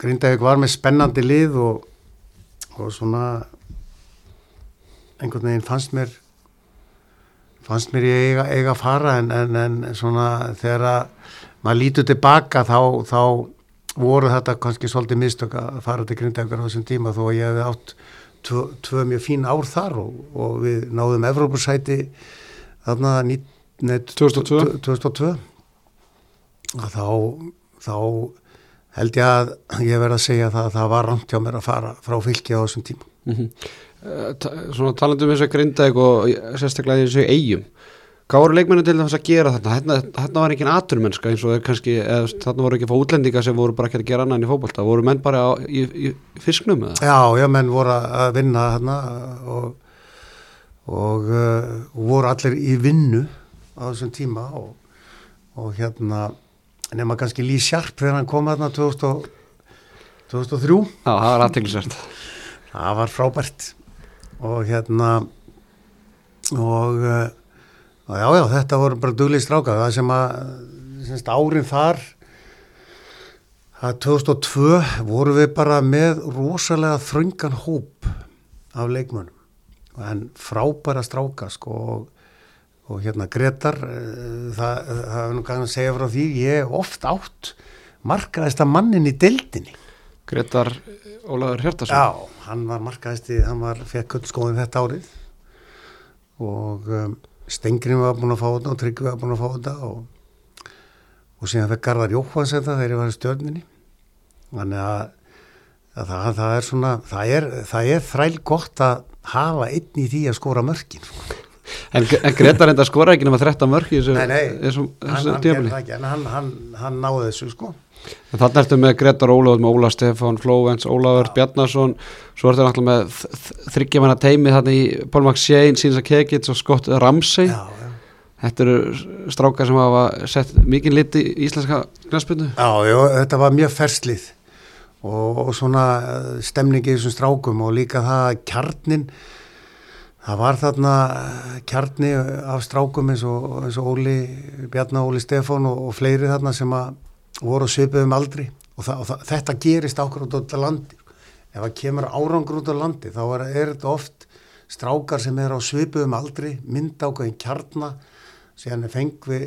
S2: Grindavík var með spennandi lið og, og svona einhvern veginn fannst mér fannst mér ég eiga, eiga að fara en, en, en svona þegar að maður lítur tilbaka þá, þá voru þetta kannski svolítið mistök að fara til Grindavíkar á þessum tíma þó að ég hefði átt tvö, tvö mjög fín ár þar og, og við náðum Evrópursæti þarna ní, nei,
S1: 2002.
S2: 2002 að þá þá held ég að ég verð að segja það að það var rámt hjá mér að fara frá fylki á þessum tíma
S1: mm -hmm. Svona talandi um þess að grinda og sérstaklega í þessu eigum Hvað voru leikmennu til þess að gera þarna? Hérna, hérna var ekki en aturmennska eins og kannski, eða, þarna voru ekki fá útlendinga sem voru bara ekki að gera annan í fókbalta, voru menn bara á, í, í fisknum eða?
S2: Já, já, menn voru að vinna þarna og, og uh, voru allir í vinnu á þessum tíma og, og hérna nema kannski Lý Sjarp þegar hann kom þarna 2000, 2003
S1: Já, það var aðteglisvært
S2: það var frábært og hérna og uh, já, já, þetta voru bara duglið stráka það sem að semst, árin þar það 2002 voru við bara með rosalega þröngan hóp af leikmönnum. En frábæra stráka sko og, og hérna Gretar eh, það, er nú kannan að segja frá því ég hef oft átt markaðist að mannin í deildinni.
S1: Gretar Ólaður Hjartarsson
S2: Já, hann var markaðisti, hann var fekk kullskóðin þetta árið. Og um, Stengrin var búin að fá þetta og Tryggvi var búin að fá þetta og, og síðan fekk Garðar Jókvans þetta þegar ég var í stjörninni þannig að, að það, það er svona það er, það er þræl gott að hafa einn í því að skóra mörkin.
S1: En, en Gretar enda skora ekki nema 13 mörg í þessu,
S2: Nei, nei,
S1: þessu, þessu
S2: hann, það hann, hann, hann náði þessu sko
S1: Þannig ertu með Gretar Ólafur, með Óla Stefán, Flóvens, Ólafur Bjarnason, svo ertu náttúrulega með þryggjamanna teimi þarna í Paul McShane, Sínsa Kekits og Scott Ramsey.
S2: Já, já
S1: Þetta eru strákar sem hafa sett mikið lit í íslenska knæspindu.
S2: Já, já, þetta var mjög ferslið og, og svona eh, stemningi í þessum strákum og líka það að kjarnin, það var þarna eh, kjarni af strákum eins og, eins og Óli, Bjarnar Óli Stefán og, og fleiri þarna sem að voru svipuðum aldri og, það, og það, þetta gerist ákveður út á landi. Ef það kemur árangur út á landi þá er, er þetta oft strákar sem er á svipuðum aldri, mynda ákveðin kjarnar síðan er fengvi,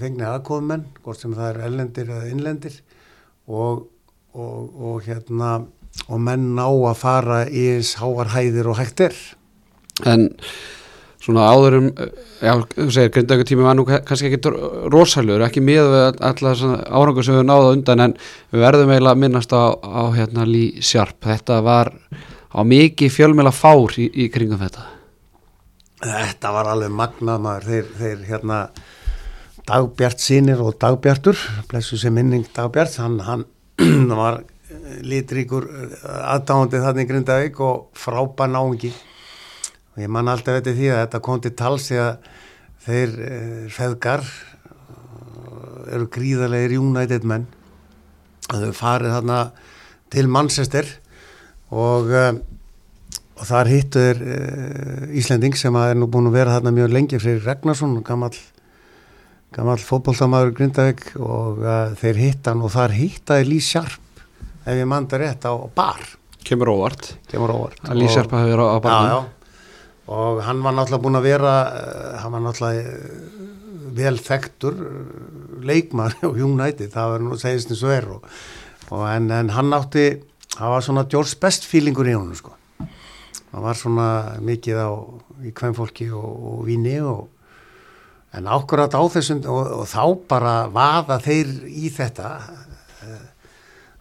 S2: fengni aðkofumenn, hvort sem það eru ellendir eða innlendir og, og, og hérna og menn ná að fara í eins háar hæðir og hægt er.
S1: En svona áður um, já, þú segir, grindaðu tími var nú kannski ekki rosalur, ekki við alltaf árangur sem við náðum undan en við verðum eiginlega að minnast á, á hérna Lí Sjarp. Þetta var á mikið fjölmjöla fár í, í kringum þetta.
S2: Þetta var alveg magnað maður, þeir, þeir hérna Dagbjart sínir og Dagbjartur, blessu sem minning Dagbjart, hann, hann var litríkur aðdáðandi þannig Grindavík og frábær náingi og ég man alltaf eftir því að þetta kom til tals því að þeir eh, feðgar eru gríðarlega United menn og þau farið þarna til Manchester og uh, og þar hittu þeir Íslending sem er nú búin að vera þarna mjög lengi fyrir Ragnarsson, gammal gammal fótbolltamaður Grindavík og þeir hittan og þar hittaði Lí Sjarp ef ég manda rétt á bar
S1: Kemur óvart.
S2: kemur óvart
S1: Að Lí Sjarp hafi verið á, barnum.
S2: Og hann var náttúrulega búin að vera uh, hann var náttúrulega uh, vel þekktur uh, leikmar og United, það var nú segist eins og er og, og en, en hann átti það var svona George Best feelingur í honum sko. Það var svona mikið á í kvennfólki og, og víni og en ákvörðat á þessum og, og þá bara vaða þeir í þetta eh,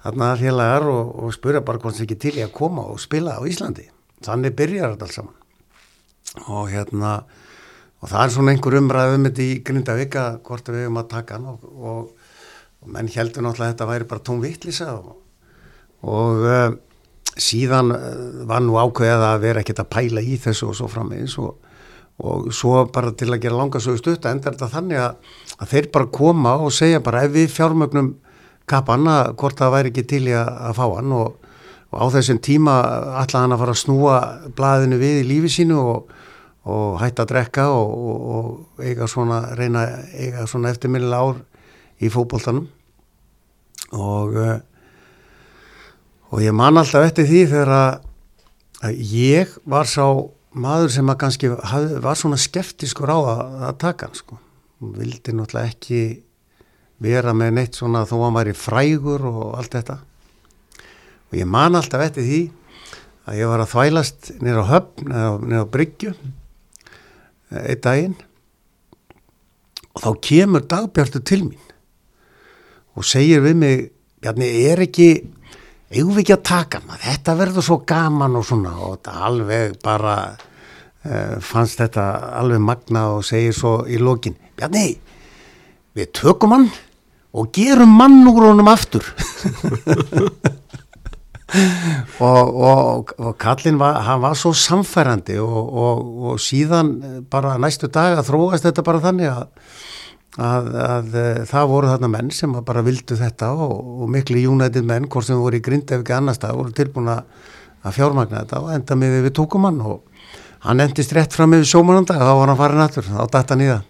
S2: þarna félagar og, spura bara hvort það ekki til í að koma og spila á Íslandi. Þannig byrjar þetta alls saman og hérna og það er svona einhver umræð um þetta í Grindavík að hvort við höfum að taka hann og, og, og menn heldur náttúrulega að þetta væri bara tóm vittlisa og, og uh, síðan uh, var nú ákveðið að vera ekkert að pæla í þessu og svo framvegis og, svo bara til að gera langa svo stutt endar þetta þannig að, að þeir bara koma og segja bara ef við fjármögnum kappan að hvort það væri ekki til í að, að fá hann. Og, á þessum tíma ætlaði hann að fara að snúa blaðinu við í lífi sínu og, og hætta að drekka og, og eiga svona reyna eiga svona eftirminnilega ár í fótboltanum. Og uh, og ég man alltaf eftir því þegar að, ég var sá maður sem að kannski haf, var svona skeftiskur á að, að taka hann sko. Hún vildi náttúrulega ekki vera með neitt svona þó að hann væri frægur og allt þetta. Og ég man alltaf eftir því að ég var að þvælast nýra á höfn nýra á bryggju einn daginn. Og þá kemur dagbjörtu til mín og segir við mig Bjarni, er ekki eigum við ekki að taka maður, þetta verður svo gaman og svona. Og þetta alveg bara uh, fannst þetta alveg magna og segir svo í lokin, Bjarni við tökum hann og gerum mann úr honum aftur og, og, og kallin var, hann var svo samfærandi og, og síðan bara næstu dag að þróast þetta bara þannig að Að, að það voru þarna menn sem bara vildu þetta og, miklu United menn, hvort sem voru í grind ef ekki annars það, voru tilbúin að fjármagna þetta og enda með við tókum hann og hann endist rétt fram með sjómananda og þá var hann farin aftur, þá dætt hann í það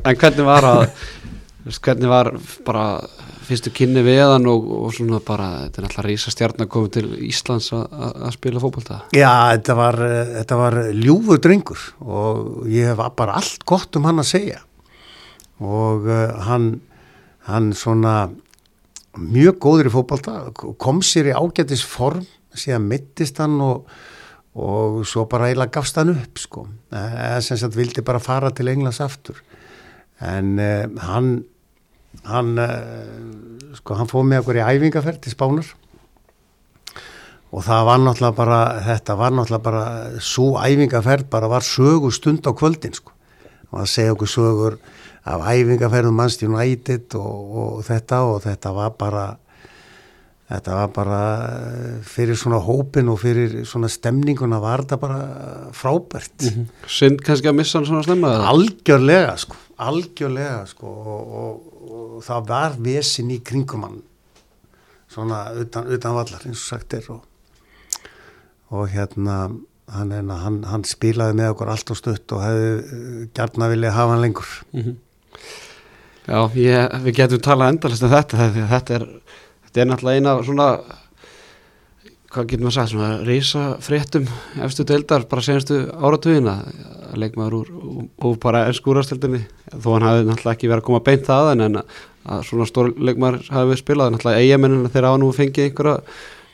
S1: En hvernig var að hvernig var bara fyrstu kynni við hann og, og svona bara þetta er alltaf rísa stjarn að koma til Íslands að spila fókbalta
S2: Já, þetta var, þetta var ljúfu drengur og ég hef bara allt gott um hann að segja. Og uh, hann, hann svona mjög góður í fókbalta, kom sér í ágætis form, síðan mittist hann og, og svo bara eiginlega gafst hann upp sko, eða sem sagt vildi bara fara til Englands aftur. En uh, hann hann uh, sko hann fóð með okkur í æfingaferð til Spánar og það var náttúrulega bara þetta var náttúrulega bara svo æfingaferð bara var sögu stund á kvöldin sko og það segja okkur sögur af æfingaferðum mannstjónu ætit og, og þetta og þetta var bara þetta var bara eh, fyrir svona hópin og fyrir svona stemninguna var þetta bara frábært mm -hmm.
S1: Sind kannski að missa hann svona stemma?
S2: Algjörlega sko, algjörlega sko og, og, og það var vesin í kringum hann. Svona utan, utan vallar eins og sagt er. Og, og hérna hann, hann, hann spilaði með okkur allt og stutt og hefði uh, gert að vilja hafa hann lengur. Mm -hmm.
S1: Já, ég, við getum talað endalist um þetta þetta er, þetta er náttúrulega eina svona hvað getur maður sagt, svona reysa fréttum efstu deildar, bara senastu áratugina. Að leikmaður úr og bara ennskúrastildinni, þó hann hafi náttúrulega ekki verið að koma beint það en að svona stór leikmaður hafi við spilað, náttúrulega eigamennina þeirra á nú fengið einhverja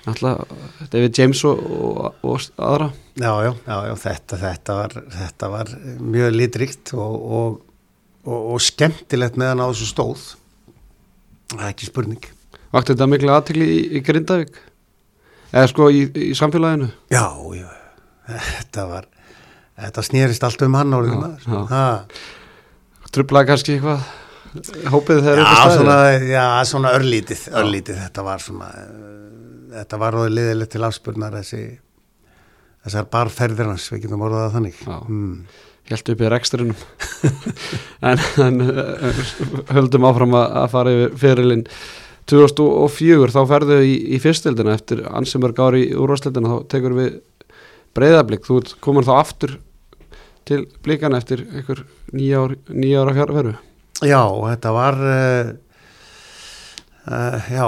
S1: náttúrulega David James og, og, og aðra.
S2: Já, já, já, já þetta, þetta, var, þetta var mjög litrikt og, og skemmtilegt meðan á þessu stóð. Það er ekki spurning.
S1: Vakti þetta miklu aðtikli í, í Grindavík? Eða sko í, í samfélaginu?
S2: Já, já, þetta var þetta snýrist allt um hann
S1: Trublaði kannski eitthvað hópið
S2: þegar eitthvað stæði? Já, svona örlítið, örlítið. Þetta var svona þetta var róðið liðilegt til afspurnar þessi þessar barferðir hans, við getum orðað að þannig. Mm.
S1: Helt upp í reksturinnum en, en höldum áfram að fara yfir fyrirlinn 2004 þá ferðu í, í fyrstildina eftir ansimörg ári í úrvastildina þá tekur við breyðablík, þú komur þá aftur til blíkan eftir einhver nýja ára fjárveru
S2: Já, þetta var uh, uh, já,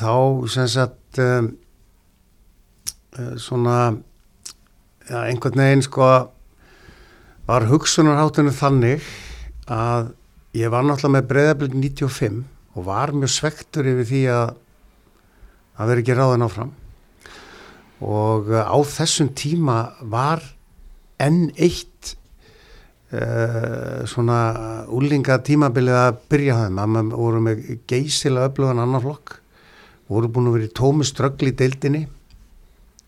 S2: þá sem sagt um, svona ja, einhvern veginn sko var hugsunarháttunum þannig að ég var náttúrulega með breyðablið 95 og var mjög svektur yfir því að það veri ekki ráðin áfram. Og á þessum tíma var enn eitt uh, svona úlinga tímabilið að byrja það maður voru með geysilega öflugan annar flokk. Voru búin að vera í tómi ströggli í deildinni.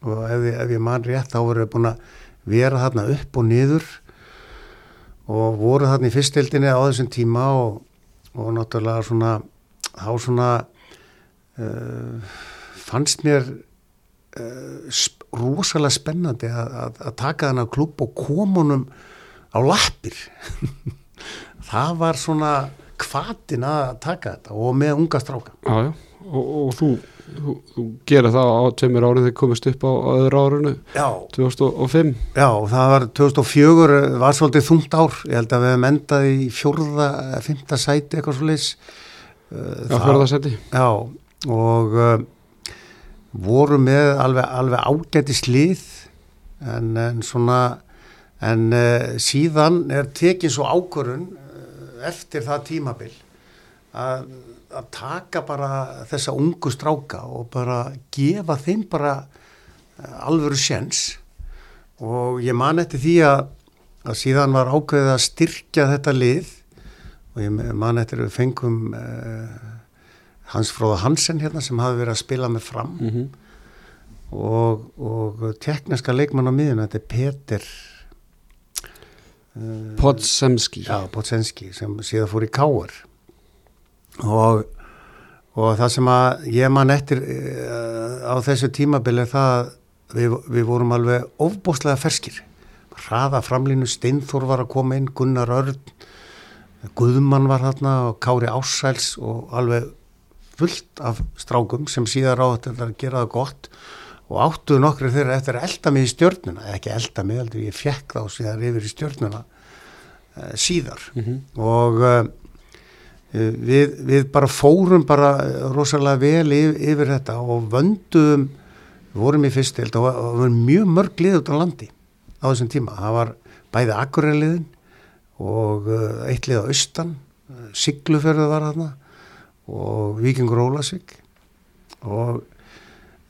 S2: Og ef, ef ég man rétt þá voru búin að vera þarna upp og niður og voru þarna í fyrstdeildinni á þessum tíma og, og náttúrulega svona þá svona uh, fannst mér uh, rosalega spennandi að, að, að taka þarna klubb og komunum á lappir. Það var svona kvatin að taka þetta og með unga stráka.
S1: Jájá og, og þú, þú, þú gera það á tveimur árið þegar komist upp á öðru árinu?
S2: Já.
S1: 2005
S2: Já, það var 2004 var svolítið þungt ár, ég held að við hefum endað í fjórða, fymta sæti eitthvað svolítið
S1: Já, fjórða sæti
S2: Já, og uh, voru með alveg, alveg ágæti slið en, en svona en uh, síðan er tekið svo ákvörun uh, eftir það tímabil að að taka bara þessa ungu stráka og bara gefa þeim bara eh, alvöru sjens og ég man eftir því að, að síðan var ákveðið að styrkja þetta lið og ég man eftir við fengum uh, Hans Fróða Hansen hérna sem hafi verið að spila með fram. Mm -hmm. og, og tekniska leikmann á miðun, þetta er Peter
S1: uh, Podsemski.
S2: Já, Podsemski sem síðan fór í Káar og, og það sem að ég man eftir uh, á þessu tímabili það við, við vorum alveg ofbúslega ferskir. Hraða framlínu, Steinþór var að koma inn Gunnar Örn Guðmann var þarna og Kári Ássæls og alveg fullt af strákum sem síðar á þetta að gera það gott og áttuðu nokkru þeirra eftir að elda mig í stjórnuna, ekki elda mig, ég fekk þá síðan yfir í stjórnuna uh, síðar mm -hmm. og uh, Eh, við, við bara fórum bara rosalega vel yfir, yfir þetta og vöndum við vorum í fyrstild og það var mjög mörg lið út á landi á þessum tíma það var bæði akkureliðin og eh, eitt lið á austan Siglufjörðu var þarna og Vikingur Ólasvík og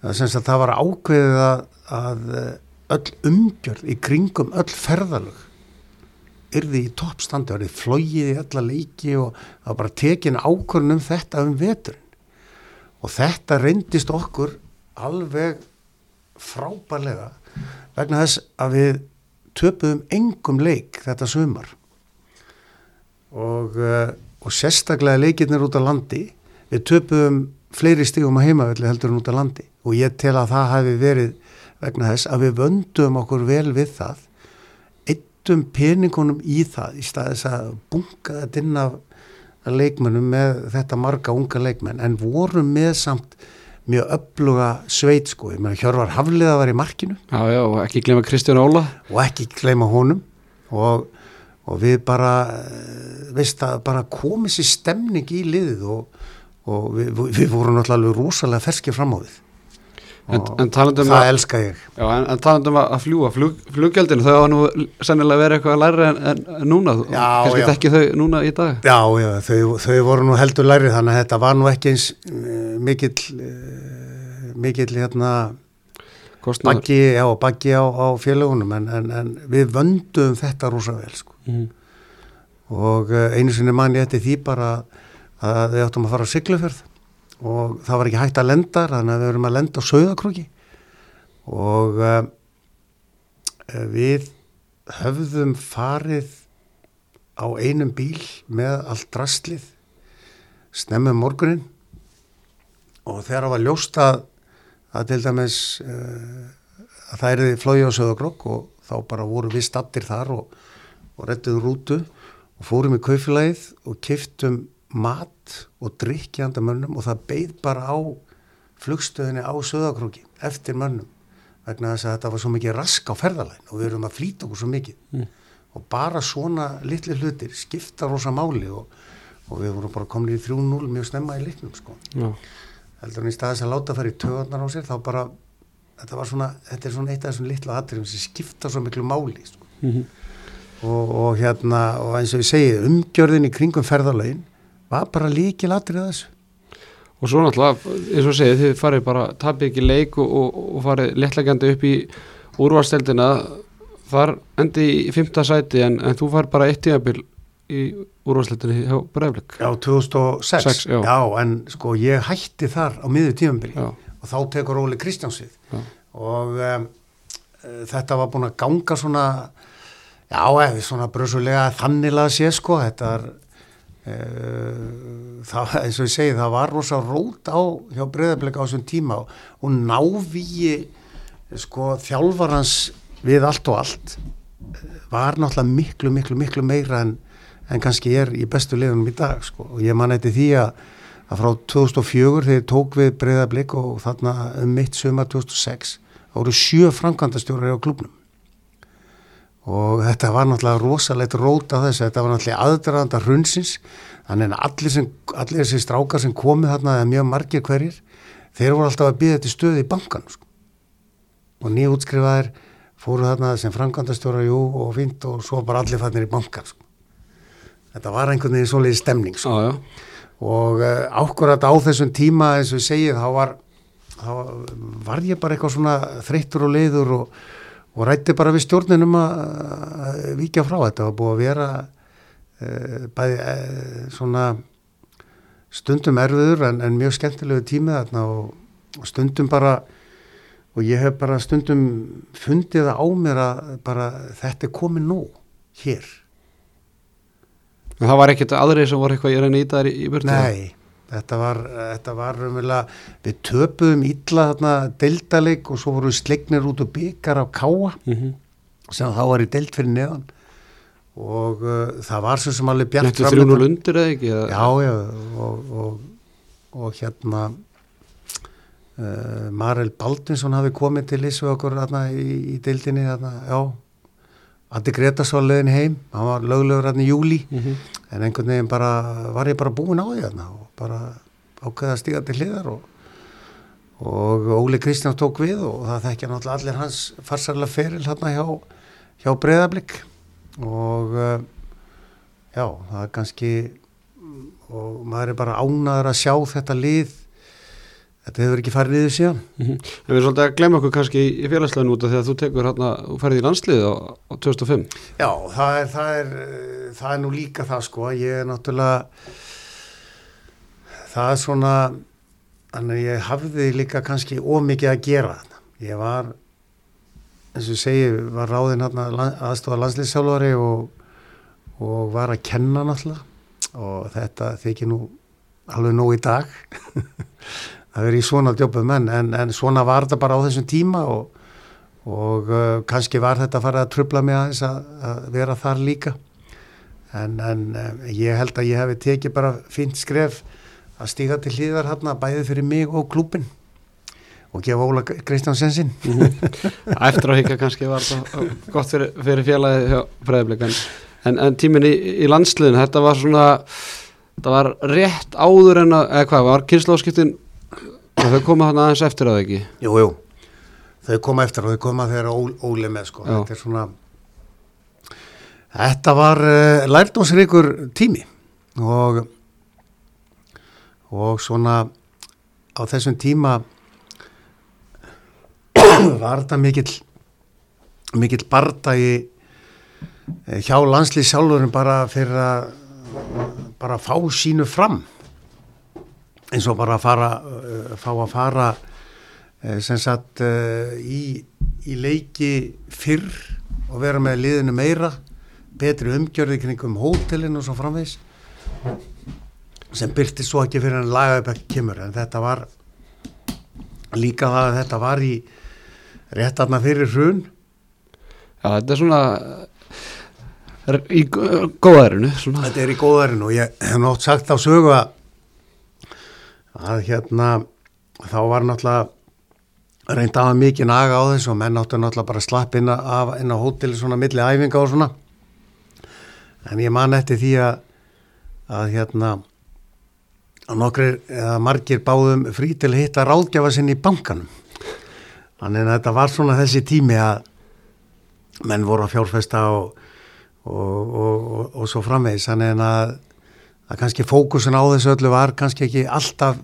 S2: það var ákveðið að, að eh, öll umgjörð í kringum öll ferðalög yrði í toppstandi, það er flógið í alla leiki og það var bara tekin ákvörnum um þetta um veturinn. Og þetta reyndist okkur alveg frábærlega vegna þess að við töpuðum engum leik þetta sumar og, uh, og sérstaklega leikirnir út á landi við töpuðum fleiri stígum á heimavelli heldur en út á landi. Og ég tel að það hafi verið vegna þess að við vöndum okkur vel við það eittum peningunum í það í staðis að bunga þetta inn af leikmennum með þetta marga unga leikmenn. En vorum með samt mjög öfluga sveit sko, ég meina Hjörvar Hafliða var í markinu.
S1: Já, já, og ekki glema Kristján Óla.
S2: Og ekki gleyma honum. Og, og við bara eh, veist að bara komið sér stemning í liðið og, og við, við vorum náttúrulega rosalega ferskið fram á við
S1: En, en talandum
S2: það
S1: að,
S2: elska ég
S1: já, en, en talandum að fljúa, flug, fluggjaldinu, þau hafa nú sennilega verið eitthvað læri en, en, núna, kannski
S2: já.
S1: þekki þau núna í dag.
S2: Já, já, þau, þau voru nú heldur lærið þannig að þetta var nú ekki eins uh, mikill uh, mikill hérna. Baggi, já, baggi á, á félagunum en, en, en við vöndum þetta rosa vel sko.
S1: Mhm.
S2: og uh, einu sinni man ég eftir því bara að við áttum að fara á sigluferð og það var ekki hægt að lenda þannig að við erum að lenda á söðakrúki og uh, við höfðum farið á einum bíl með allt drastlið snemmum morgunin og þegar það var ljóst að, að til dæmis uh, að það erði flói á söðakrúk og þá bara voru við stattir þar og, og rettuðum rútu og fórum í kaufélagið og kiftum mat og drikki handa mönnum og það beið bara á flugstöðinni á söðakrúki eftir mönnum vegna þess að þetta var svo mikið rask á ferðalæn og við erum að flýta okkur svo mikið.
S1: Mm.
S2: og bara svona litli hlutir skipta rosa máli og, og við vorum bara komin í 3-0 mjög snemma í leiknum sko.
S1: Já,
S2: heldur en í staðis að láta fara í töðarnar á sér þá bara, þetta svona þetta er svona eitt af þessum litlu atriðum sem skipta svo miklu máli sko.
S1: Mhm.
S2: og, og hérna og eins og ég segi, umgjörðin í kringum ferðalögin var bara líkil atrið þessu
S1: og svo náttúrulega, eins og segið, þið farið bara, tapið ekki leik og, og, og farið léttlegandi upp í úrvarsteldina, þar endi í fymta sæti en, en þú farið bara eitt tímabil í úrvarsteldinni hjá Breiflik.
S2: Já, 2006
S1: Sex, já.
S2: en sko ég hætti þar á miður tímambili
S1: Já,
S2: og þá tekur Óli Kristjánsvið
S1: já,
S2: og um, þetta var búin að ganga svona já, eða svona brösulega þannilega sé sko þetta er uh, það, eins og ég segi, það var rosa rót á hjá breyðarbleika á þessum tíma og, návíi sko þjálfarans við allt og allt eh, var náttúrulega miklu, miklu, miklu meira en, en kannski er í bestu liðunum í dag sko og ég man eftir því að að frá 2004 þegar tók við breyðarblik og þarna um mitt sumar 2006 þá voru sjö framkvæmdastjórar á klubnum og þetta var náttúrulega rosalegt rót af þessu, þetta var náttúrulega aðdraðanda hrunsins, þannig að allir, sem, allir þessi strákar sem komið þarna eða mjög margir hverjir, þeir voru alltaf að býða til stöði í bankan sko. og nýjútskrifaðir fóru þarna sem framkvæmdastjórar og fínt og svo bara allir fannir í bankan sko. Þetta var einhvern veginn svoleiði stemning sko.
S1: Já, já.
S2: og uh, ákvarðat á þessum tíma eins og ég segið þá var, þá var ég bara eitthvað svona þreyttur og leiður og, og rætti bara við stjórninum að, að víkja frá þetta. Var búið að vera uh, bæði uh, svona stundum erfiður en, en mjög skemmtilegu tími þarna og, og stundum bara og ég hef bara stundum fundið á mér að bara þetta er komið nú hér
S1: En það var ekkert aðrið sem voru eitthvað í reyni í það í, burtu?
S2: Nei, þetta var, þetta var raunverulega, við töpuðum illa þarna deildaleg og svo voru slegnir út og byggar á káa
S1: Mm
S2: sem þá var í deild fyrir neðan og uh, það var svo sem alveg bjart
S1: Nettu
S2: framundan.
S1: 300 undir eða ekki?
S2: Já, já, og, og, og hérna uh, Marel Baldinsson hafi komið til Lísu okkur þarna í, í deildinni þarna, já Andi Gretas var lögin heim, hann var löglegur þarna í júli
S1: Mhm.
S2: en einhvern veginn bara var ég bara búin á því þarna og bara ákveða að stíga til hliðar og, og Óli Kristján tók við og það þekkja náttúrulega allir hans farsarlega feril hérna hjá, hjá breyðablík og uh, já, það er kannski og maður er bara ánaður að sjá þetta lið þetta hefur ekki farið niður síðan
S1: Mhm. En við erum svolítið að glemja okkur kannski í félagslegin út af því að þú tekur hérna, þú ferði í landslið á, á 2005
S2: Já, það er, það er, það er nú líka það sko, ég er náttúrulega, það er svona, þannig að ég hafði líka kannski ómikið að gera þarna. ég var eins og segi, var ráðinn hérna aðstofa landslýsjálfari og, og var að kenna náttúrulega og þetta þykir nú alveg nóg í dag að vera í svona djópum en, en, en svona var þetta bara á þessum tíma og, og uh, kannski var þetta að fara að trubla mig aðeins að, að vera þar líka en, en um, ég held að ég hef tekið bara fint skref að stíga til hlýðar hérna bæðið fyrir mig og klúpin og gefa Óla Kristjánssensinn
S1: -hmm. Eftir á hika kannski var þetta gott fyrir, fyrir félagið Breðablik en, en tímin í, í landsliðin þetta var svona þetta var rétt áður en að eða hvað, var kynnslóðskiptin þau koma hann aðeins eftir á það ekki?
S2: Jú, jú, þau koma eftir og þau koma þegar Óli með sko. Þetta er svona þetta var uh, lærdómsríkur tími. Og og svona á þessum tíma var þetta mikill mikill bardagi eh, hjá landslið sjálfurum bara fyrir að bara fá sínu fram eins og bara að fara uh, fá að fara uh, sem sagt uh, í, í leiki fyrr og vera með liðinu meira betri umgjörði kringum hótelin og svo framvegs sem byrti svo ekki fyrir en lagaði ekki kemur en þetta var líka það að þetta var í rétt aðna fyrir hrun
S1: Já, þetta er svona í góðærinu svona.
S2: Þetta er í góðærinu og ég hef nátt sagt á sögu að að hérna þá var náttúrulega reynd að mikið naga á þess og menn áttu náttúrulega bara slapp inn, af, inn á hóteli svona milli æfinga og svona en ég man eftir því að að hérna að nokkri eða margir báðum frí til að hitta ráðgjafa sinn í bankanum Þannig að þetta var svona þessi tími að menn voru að fjárfesta og, og, og, og svo framvegis. Þannig að, að kannski fókusin á þessu öllu var kannski ekki alltaf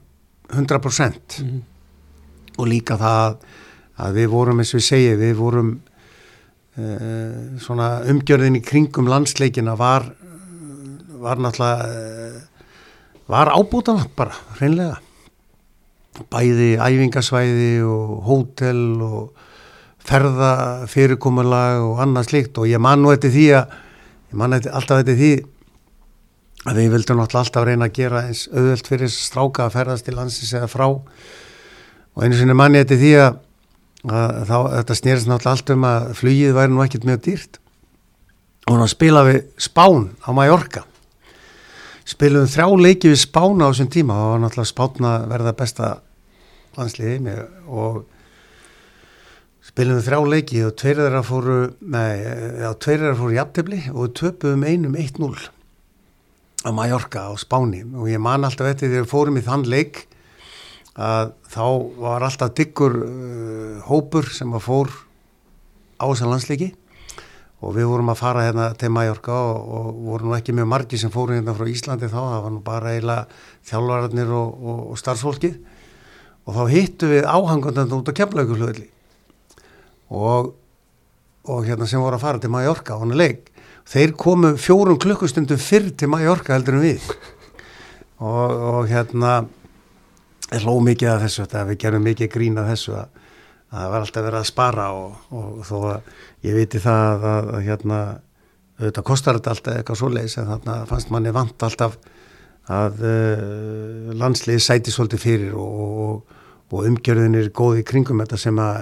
S2: 100% mm -hmm. og líka það að við vorum, eins og við segjum, við vorum uh, svona umgjörðin í kringum landsleikina var, var náttúrulega, uh, var ábútan bara, hreinlega. Bæði æfingasvæði og hótel og ferða fyrirkomulag og annað slikt og ég man nú eftir því að ég man eftir, alltaf eftir því að við vildum alltaf reyna að gera eins auðvöld fyrir stráka að ferðast til landsins eða frá. Og einu sinni manni eftir því að, að þá, þetta snýrst náttúrulega allt um að flugið væri nú ekkert mjög dýrt. Og hann spila við Spán á Mallorca. Spilum þrjá leiki við Spán á þessum tíma. Og náttúrulega Spán að verða besta landsliði og spilum við þrjá leiki og tveir þeirra fóru nei, já, tveir þeirra fóru jafntefni og töpuðum einum 1-0 á Mallorca á Spáni. Og ég man alltaf eftir þegar við fórum í þann leik að þá var alltaf diggur uh, hópur sem var fór á þessan landsleiki. Og við vorum að fara hérna til Mallorca og, og voru nú ekki mjög margi sem fóru hérna frá Íslandi þá, það var nú bara eiginlega þjálfararnir og, og, og starfsfólkið. Og þá hittu við áhangandan út á kemlaugurflöðli og, og hérna sem voru að fara til Mallorca á hana leik þeir komu fjórum klukkustundum fyrr til Mallorca heldur en við og, og hérna er hló mikið af þessu þetta við gerum mikið grín af þessu að, að það var alltaf verið að spara og, og þó að ég viti það að, að, hérna auðvitað kostar þetta alltaf eitthvað svo leiðis en þannig að fannst manni vant alltaf að uh, landslið sæti svolítið fyrir og, og umgjörðin er góð í kringum þetta sem að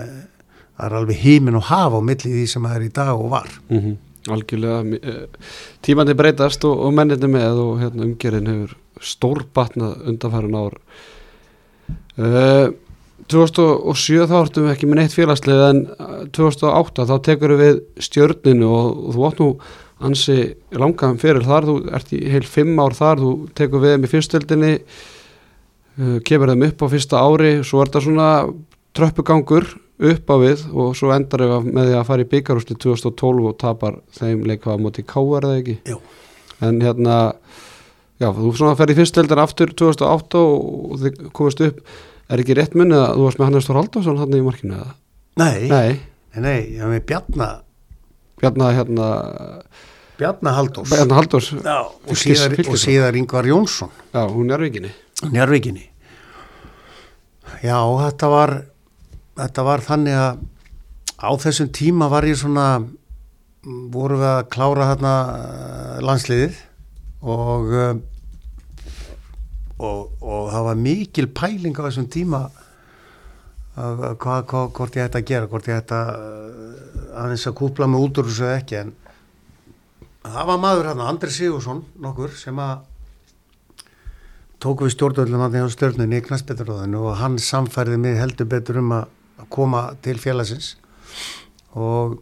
S2: það er alveg hímin og hafa á milli því sem það er í dag og var
S1: mm -hmm. Algjörlega, eh, tímandi breytast og, og mennirni með og hérna, umgjörðin hefur stórbatnað undanfæran ár. Uh, 2007 þá ertum við ekki með neitt félagslið en 2008 þá tekur við stjörninu og, og þú átt nú ansi langan fyrir þar, þú ert í heil fimm ár þar, þú tekur við með fyrstöldinni uh, kemur þeim upp á fyrsta ári, svo er þetta svona tröppugangur upp á við og svo endar við með því að fara í byggarúsli 2012 og tapar þeim leikvað moti K.R. eða ekki?
S2: Jú.
S1: en hérna já, þú svona fer í fyrstöldin aftur 2008 og þið komast upp. Er ekki rétt munið að þú varst með Hannes Þór Haldarsson hann í markinu eða?
S2: Nei, nei, nei, ég var með Bjarnar
S1: Bjarnar hérna
S2: Bjarnar Haldós
S1: Bjarnar Haldós
S2: Já, og síðar, og síðar Yngvar Jónsson.
S1: Já, hún er vikinni
S2: Njárvíkinni Já, þetta var þetta var þannig að á þessum tíma var ég svona voru við að klára hérna landsliðið og, eh, og og það var mikil pæling á þessum tíma að hvað, hvað, hvort ég ætti að gera hvort ég ætti að eh, aðeins að kúpla mig út úr þessu ekki. En það var maður hérna, Andri Sigursson nokkur sem að tóku við stjórnvöldum því á stjórnunni í knastbeturróðinu og hann samfærði mig heldur betur um að að koma til félagsins. Og,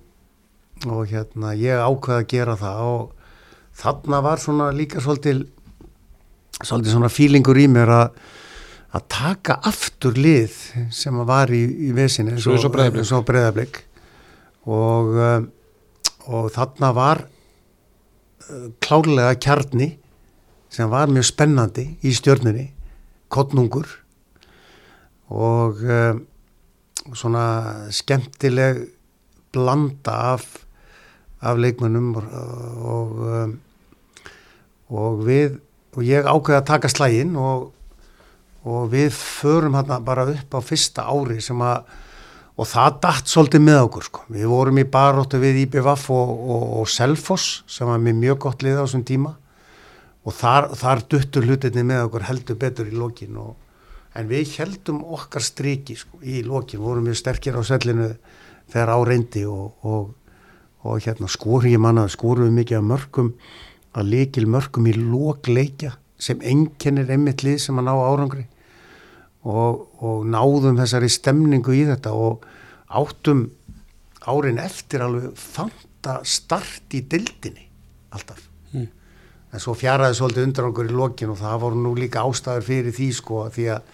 S2: og hérna ég ákveði að gera það og þarna var svona líka svolítið svolítið svona fílingur í mér að að taka aftur lið sem að var í, í vesinni
S1: Svo eins og Breiðablik.
S2: eins og og, um, og þarna var uh, klárlega kjarni sem var mjög spennandi í stjörnunni kottnungur og um, svona skemmtileg blanda af, af leikmönnum og, og, um, og við og ég ákveði að taka slægin og, og við förum hérna bara upp á fyrsta ári sem að og það datt svolítið með okkur sko. við vorum í baróttu við IBVF og Selfoss sem var með mjög gott lið á þessum tíma og þar, þar duttur hlutinni með okkur heldur betur í lokin og, en við heldum okkar striki sko, í lokin, vorum við sterkir á sellinu þegar á reyndi og, og, og hérna skorum ég manna skorum við mikið af mörgum að leikil mörgum í lokleikja sem enginnir einmitt lið sem að ná árangri og, og náðum þessari stemningu í þetta og áttum árin eftir alveg fanta start í dildinni alltaf. En svo fjaraði svolítið undir okkur í lokin og það voru nú líka ástæður fyrir því sko því að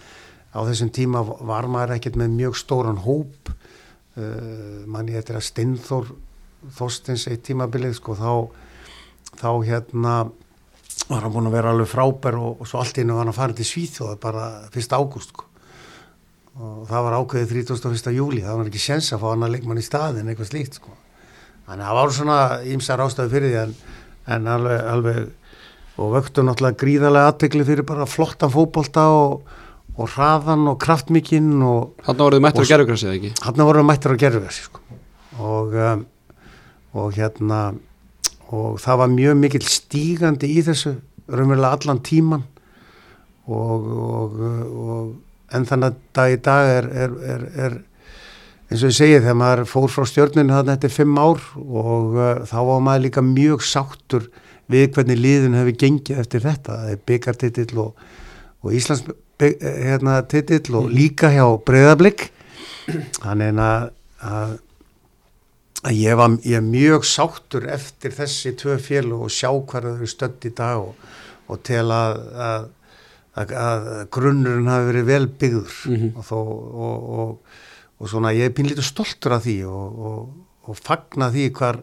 S2: á þessum tíma var maður ekkert með mjög stóran hóp uh, manni þetta er að Steinþór Þorstins eitt tímabilið sko þá þá hérna var hann búin að vera alveg frábær og, og svo allt hennu var hann að fara til Svíþjóða bara 1. ágúst sko. og það var ákveðið 31. júli það var ekki sens að fá hann að leikmann í staðin eitthvað slíkt sko. þannig að það var svona ímsar ástæðu fyrir því en, en alveg, alveg og vöktu náttúrulega gríðarlega aðtegli fyrir bara flottan fótbolta og, og hraðan og kraftmikinn og
S1: Þannig voruð mættur að gerðugrassi eða ekki?
S2: hann voru mættir á gerfugasi sko. og, um, og hérna og það var mjög mikill stígandi í þessu raunverulega allan tíman og, og, og en þannig að dag í dag er, er, er, er eins og ég segi þegar maður fór frá stjörninu þannig eftir fimm ár og uh, þá var maður líka mjög sáttur við hvernig liðin hefur gengið eftir þetta, það er byggartitill og, og Íslands bygg, hérna, titill og líka hjá breyðablík þannig að, að, að ég var ég er mjög sáttur eftir þessi tvö fjölu og sjá hvað þau stödd í dag og, og tel að, að, grunnurinn hafi verið vel byggður.
S1: Mhm.
S2: og, þó, og, og, og svona ég er pínlítið stoltur af því og, og, og fagna því hvar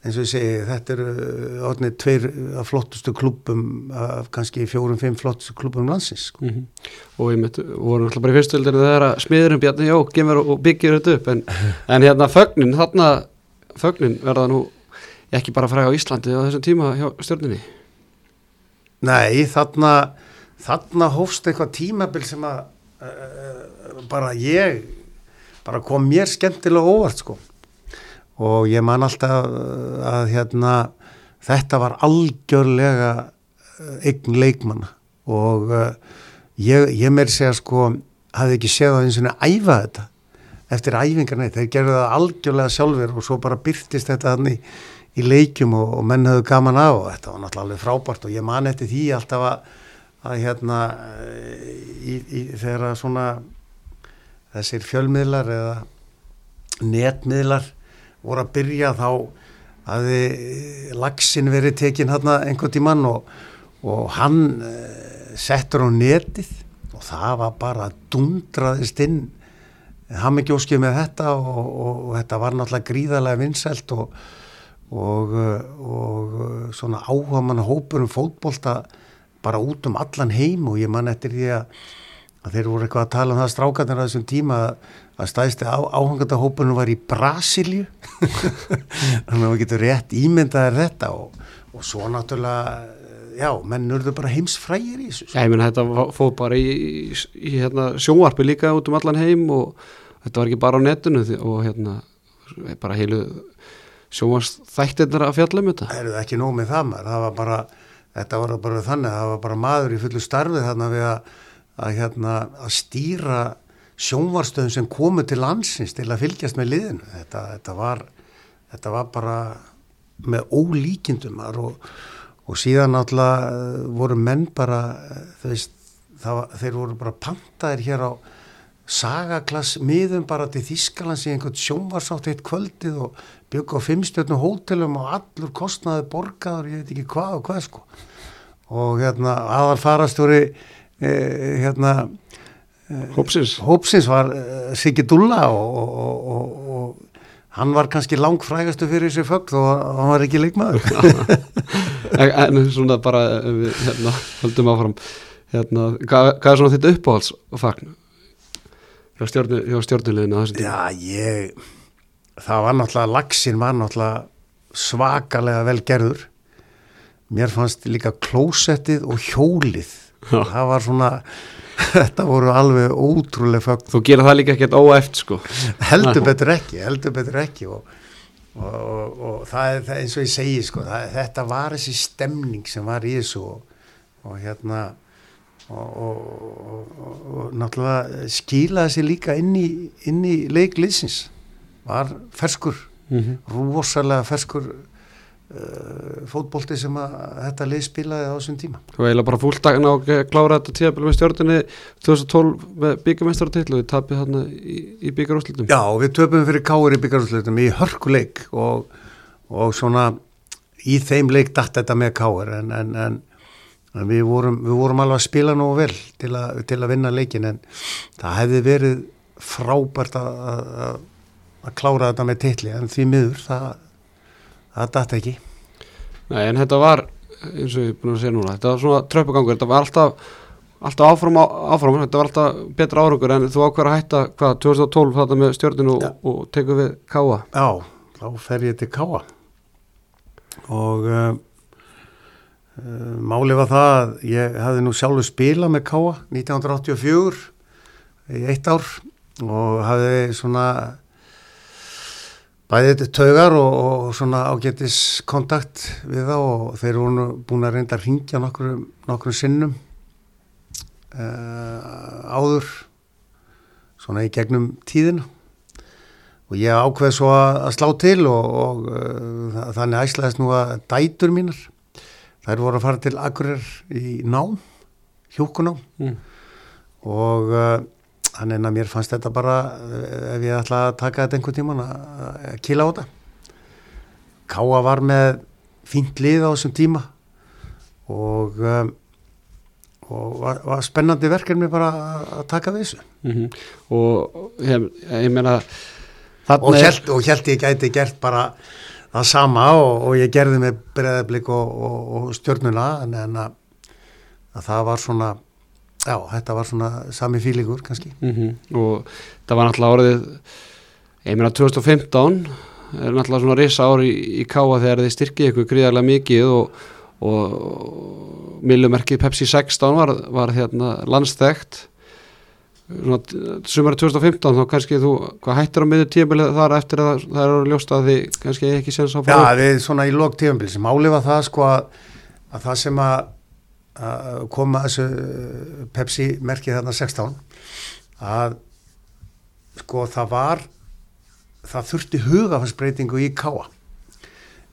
S2: eins og ég segi, þetta eru orðinni tveir af flottustu klubum af kannski fjórum-fimm flottustu klubum landsins sko.
S1: Mm Og við mitt, vorum alltaf bara í fyrstöldinu þegar að smiðurinn Bjarni Jó gemur og byggir þetta upp en, en hérna fögnin, þarna fögnin verða nú ekki bara fræg á Íslandi á þessum tíma hjá stjórninni?
S2: Nei, þarna þarna hófst eitthvað tímabil sem að uh, bara ég bara kom mér skemmtilega óvart sko og ég man alltaf uh, að hérna þetta var algjörlega uh, eign leikmanna. Og uh, ég, ég meir segja sko hafði ekki séð á eins og æfa þetta eftir æfingar neitt, þeir gerðu það algjörlega sjálfur og svo bara byrtist þetta hann í, í leikjum og, og menn höfðu gaman á og þetta var náttúrulega alveg frábært og ég man eftir því alltaf að, að hérna í, í, þegar að svona þessir fjölmiðlar eða netmiðlar voru að byrja þá að lagsin verið tekin hann einhvern tímann og, og hann uh, settur á netið og það var bara dundraðist inn hann ekki óskið með þetta og, og, og þetta var náttúrulega gríðarlega vinsælt og, og svona áhuga mann hópur um fótbolta bara út um allan heim og ég man eftir því að þeir voru eitthvað að tala um það strákarnir á þessum tíma að, að stæðsti á, áhangandahópurinn var í Brasilju þannig að við getum rétt ímyndaðir þetta og, og svo náttúrulega já, menn urðu bara heimsfrægir í þessu
S1: Já, ég meina þetta fóð bara í, í, í hérna, sjónvarpi líka út um allan heim og, þetta var ekki bara á netinu og hérna bara heilu sjóast þættirnar að fjalla um þetta.
S2: Það eru ekki nóg með það maður, það var bara, þetta var bara þannig, það var bara maður í fullu starfið þarna við að, að, hérna, að stýra sjónvarstöðum sem komu til landsins til að fylgjast með liðinu. Þetta, þetta, var, þetta var bara með ólíkindum maður og, og síðan náttúrulega eh, voru menn bara, eh, veist, var, þeir voru bara pantaðir hér á sagaklass miðum bara til Þískalands í einhvern sjónvarsátt eitt kvöldið og byggja á fimmstjörnum hótelum og allur kostnaði borgaður, ég veit ekki hvað og hvað sko og hérna aðal farastjóri eh, hérna
S1: Hópsins?
S2: Hópsins var uh, Siggi Dulla og, og, og, og hann var kannski langfrægastu fyrir þessi fögg þó hann var ekki leikmaður.
S1: En, svona bara við hérna, höldum áfram. Hérna, hvað, hvað er svona þetta uppáhalds og fagn hjá, stjórnu, hjá stjórnuleginu
S2: Já, ég það var náttúrulega, lagsin var náttúrulega svakalega vel gerður. Mér fannst líka klósettið og hjólið. Já. það var svona þetta voru alveg ótrúlega fögn.
S1: Þú gerir það líka ekkert óeft sko.
S2: Heldur betur ekki, heldur betur ekki og, og, og, og það er það eins og ég segi sko, það, þetta var þessi stemning sem var í þessu og hérna og náttúrulega skilaði sér líka inn í, inn í leikliðsins var ferskur mm -hmm. rosalega ferskur fótbólti sem að þetta lið spilaði á þessum tíma.
S1: Þú eiginlega bara fúldagin á að klára þetta tíðabili með stjórnini 2012 með byggjumestarartillu við tapið þarna í, í byggjarúslutum
S2: Já, við töpum fyrir káur í byggjarúslutum í hörkuleik og, og svona í þeim leik dætt þetta með káur en, en, en, en við, vorum, við vorum alveg að spila nú vel til, a, til að vinna leikin en það hefði verið frábært að klára þetta með tilli en því miður það það dætt ekki.
S1: Nei en þetta var eins og ég er búin að segja núna þetta var svona tröpugangur, þetta var alltaf alltaf áfram, áfram, þetta var alltaf betra árangur en þú ákveður að hætta hvað 2012 þetta með stjórninu ja. og, og teku við Káa
S2: Já, þá fer ég til Káa og uh, uh, máli var það að ég hefði nú sjálfur spila með Káa 1984 í eitt ár og hafði svona bæðið taugar og, og svona ágættis kontakt við þá og þeir voru búin að reynda að ringja nokkrum, nokkrum sinnum uh, áður svona í gegnum tíðina og ég ákveð svo að, að slá til og, og uh, þannig æslaðist nú að dætur mínar þær voru að fara til Akureyr í nám, hjókunám mm. og uh, þannig að mér fannst þetta bara eh, ef ég ætla að taka þetta einhvern tíman að kila á þetta Káa var með fínt lið á þessum tíma og, um, og var, var spennandi verkefni bara að taka við þessu
S1: mm -hmm. og ég, ég meina
S2: og held, og held ég gæti gert bara það sama og, og ég gerði með breðablik og, og stjórnuna en, en að, að það var svona Já, þetta var svona sami fílingur kannski.
S1: Mm -hmm. Og það var náttúrulega árið, ég meina 2015, er náttúrulega svona risa ári í, í káa þegar þið styrkið ykkur gríðarlega mikið og, og, og millumerkið Pepsi 16 var, var hérna landstækt. Sumari 2015 þá kannski þú, hvað hættir á miður tíumbilið þar eftir að það er ljóst að þið kannski ekki séns á
S2: fólk? Já, við svona í lók tíumbilið sem álið var það sko að, að það sem að að koma þessu uh, Pepsi merkið þarna 16 að sko það var það þurfti hugafansbreytingu í káa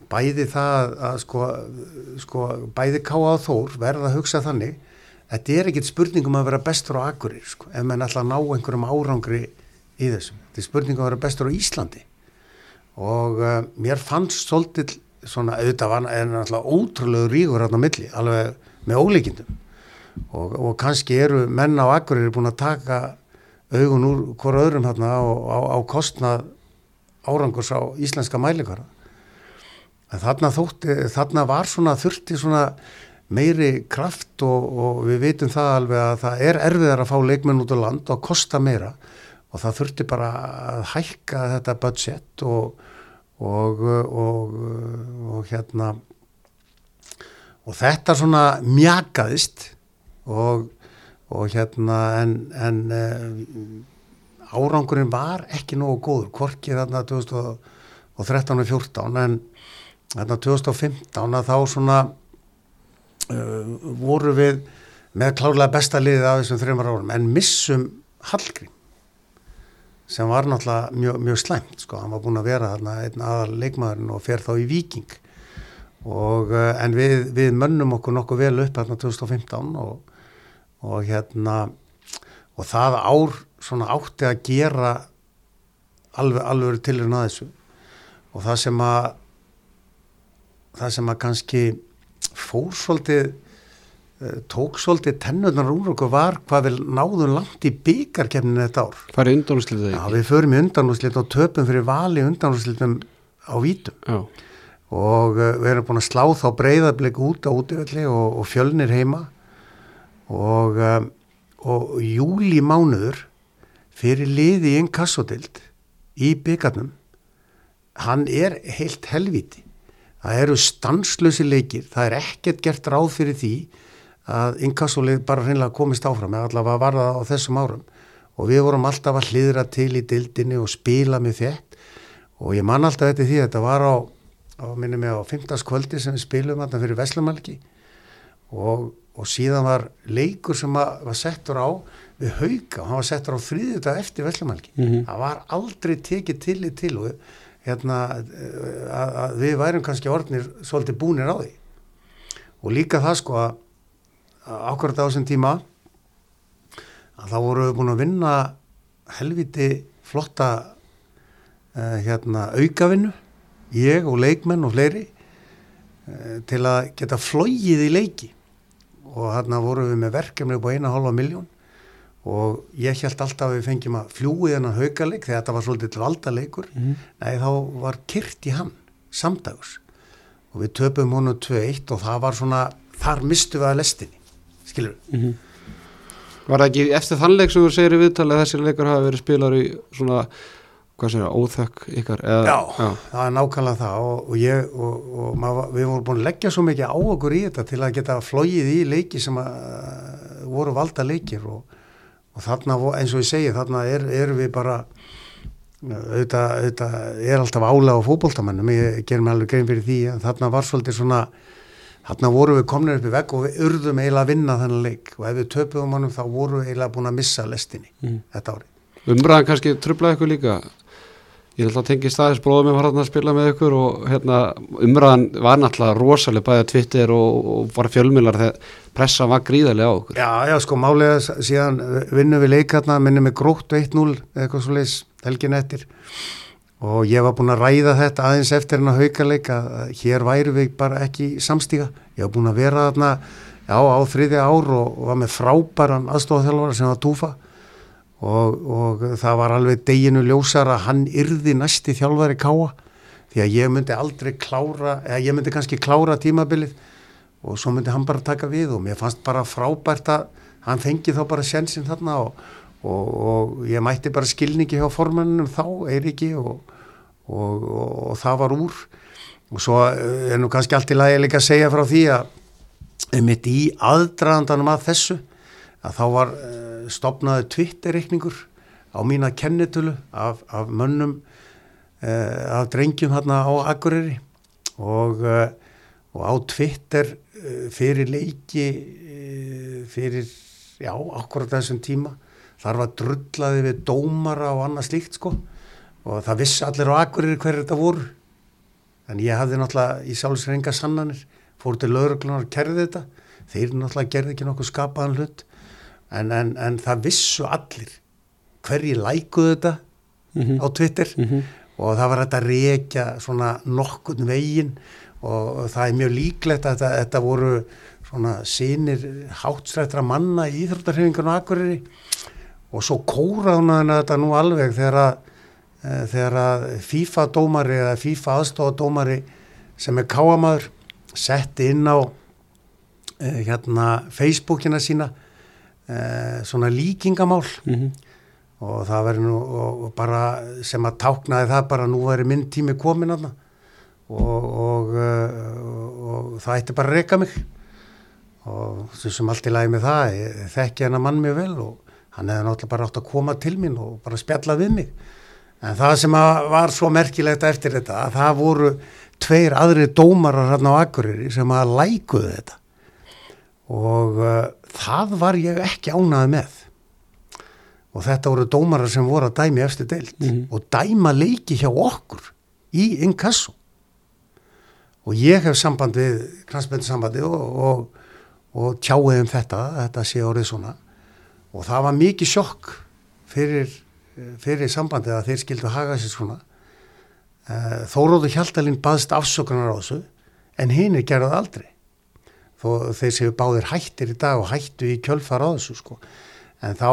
S2: bæði það að sko, sko bæði káa á þór verða að hugsa þannig þetta er ekkit spurningum að vera bestur á Akureyri sko, ef mann ætla að ná einhverjum árangri í þessum, þetta er spurningum að vera bestur á Íslandi. Og uh, mér fannst svolítið svona auðvitað var en alltaf ótrúlegu ríkur á milli, alveg með ólíkindum. Og, og kannski eru menn á akkurir búin að taka augun úr hvora öðrum hérna á, á, á kostnað árangurs á íslenska mælikvara en þarna þótti, þarna var svona þurfti svona meiri kraft og, og við veitum það alveg að það er erfiðar að fá leikmenn út á land og kosta meira. Og það þurfti bara að hækka þetta budget og, og, og hérna og þetta svona mjakaðist og, og hérna en, en uh, árangurinn var ekki nógu góður, korkið þarna 2013 og 14 en þarna 2015 að þá svona uh, voru við með klárlega besta liðið af þessum þreymar árum en missum Hallgrím sem var náttúrulega mjög, mjög slæmt sko, hann var búin að vera þarna einn aðal leikmaðurinn og fer þá í Viking og uh, en við, við mönnum okkur nokkuð vel upp hérna 2015 og, og hérna og það ár svona átti að gera alveg, alveg tilurinn að þessu. Og það sem að það sem að kannski fór svolítið uh, tók svolítið tennurnar úr okkur var hvað við náðum langt í byggarkefninu þetta ár.
S1: Færi undanúslitið
S2: Já, við förum í undanúslit og töpum fyrir vali undanúslitum á vítum.
S1: Já,
S2: og uh, við erum búin að slá þá breyðarblik út á útivelli og, og fjölnir heima. Og, um, og júli mánuður fyrir liði í einn kassodild í byggarnum hann er heilt helviti það eru stanslösi leikir. Það er ekkert gert ráð fyrir því að inkassolið bara hreinlega komist áfram eða allavega var það á þessum árum. Og við vorum alltaf að hlýðra til í dildinni og spila með þett og ég man alltaf þetta því að þetta var á, á minni mig á 15. kvöldi sem við spilum þarna fyrir Veslumalki og, og síðan var leikur sem var settur á við hauga og hann var settur á þrýðuta eftir Veslumalki
S1: Mhm.
S2: það var aldrei tekið til í til og hérna að, að við værum kannski orðnir svolítið búnir á því og líka það sko að ákvært á þessum tíma að þá voru við búin að vinna helviti flotta uh, hérna aukavinnu ég og leikmenn og fleiri uh, til að geta flóið í leiki. Og hérna voru við með verkefni upp á eina hálfa miljón og ég held alltaf að við fengjum að fljúi þennan haugaleik þegar þetta var svolítið til valdaleikur.
S1: Mhm.
S2: nei þá var kyrt í hann samdags. Og við töpum honum 2-1 og það var svona þar mistu við að lestinni skilur við
S1: Mhm. Var það ekki eftir þannleik sem þú segir í viðtali að þessi leikur hafa verið spilar í svona, hvað segir það, óþökk ykkar? Eða,
S2: Já, það er nákvæmlega það og, og, ég, og, og maður, við vorum búin að leggja svo mikið á okkur í þetta til að geta flóið í leiki sem að, uh, voru valda leikir og, og þarna, eins og ég segi, þarna er, er við bara auðvitað, auðvitað er alltaf álega á fótboltamennum, ég ger mig alveg grein fyrir því en þarna var svolítið svona þarna voru við komnir upp í vegg og við urðum eiginlega að vinna þennan leik og ef við töpuðum honum þá voru við eiginlega búin að missa lestinni
S1: Mhm.
S2: þetta ári.
S1: Umræðan kannski trublaði ykkur líka ég held að tengi staðis bróðum með hann að spila með ykkur og hérna, umræðan var náttúrulega rosalega bæði að Twitter og, og var fjölmilar þegar pressa var gríðarlega á okkur.
S2: Já, já, sko, málega síðan vinnum við leikarna, minnum við grótt 1-0 eða eitthvað svo leis helgin eftir. Og ég var búin að ræða þetta aðeins eftir hennar haukaleik að hér væru við bara ekki í samstíga. Ég var búin að vera þarna já, á þriðja ár og var með frábæran aðstofþjálfara sem var túfa og, og það var alveg deginu ljósar að hann yrði næsti þjálfari káa því að ég myndi aldrei klára eða ég myndi kannski klára tímabilið og svo myndi hann bara taka við og mér fannst bara frábært að hann fengi þá bara sjensin þarna og, og, og ég mætti bara skilningi hjá formannum þá, Eiriki og, og, það var úr. Og svo eh, er nú kannski allt í lagi líka að segja frá því að mitt í aðdraðandanum að þessu að þá var uh, stopnaði Twitter-reikningur á mína kennitölu af, af mönnum uh, af drengjum hérna á Akureyri. Og, uh, og á Twitter uh, fyrir leiki fyrir, já, akkurat þessum tíma þar var drullaði við dómara og annað slíkt sko. Og það vissi allir á Akureyri hverju þetta voru. En ég hafði náttúrulega í sjálfsreinga sannanir. Fór til lauruglunar og kerði þetta. Þeir náttúrulega gerði ekki nokkuð skapaðan hlut en, en, en það vissu allir hverji lækuðu þetta
S1: Mhm.
S2: á Twitter
S1: Mhm.
S2: og það var þetta reykja svona nokkurn veginn og það er mjög líklegt að þetta, þetta voru svona sinir háttstrættra manna í Íþróttarhefingun og Akureyri og svo kóraðunaðina þetta nú alveg þegar að, e, þegar að FIFA dómari eða FIFA aðstofadómari sem er káamaður setti inn á e, hérna Facebookina sína e, svona líkingamál.
S1: Mhm.
S2: og það verður nú og, og bara sem að táknaði það bara nú verður minn tími komin aðna og, og, uh, og, og það ætti bara að reyka mig. Og sem allt í lagi með það ég þekki hennar mann mjög vel og hann hefði náttúrulega bara átt að koma til mín og bara spjalla við mig. En það sem var svo merkilegt eftir þetta að það voru tveir aðri dómarar hérna á Akureyri sem að lækuðu þetta. Og uh, það var ég ekki ánaði með. Og þetta voru dómarar sem voru að dæmi eftir deilt
S1: Mhm.
S2: og dæma leiki hjá okkur í inkasso. Og ég hef samband við kransböndsambandi og, og, og tjáið um þetta þetta sé orðið svona. Og það var mikið sjokk fyrir, fyrir sambandið að þeir skildu haga sér svona. Eh, Þóróður Hjaltalín baðst afsökunar á þessu en hinn er gerðað aldrei þó þeir séu báðir hættir í dag og hættu í kjölfar á þessu sko. En þá,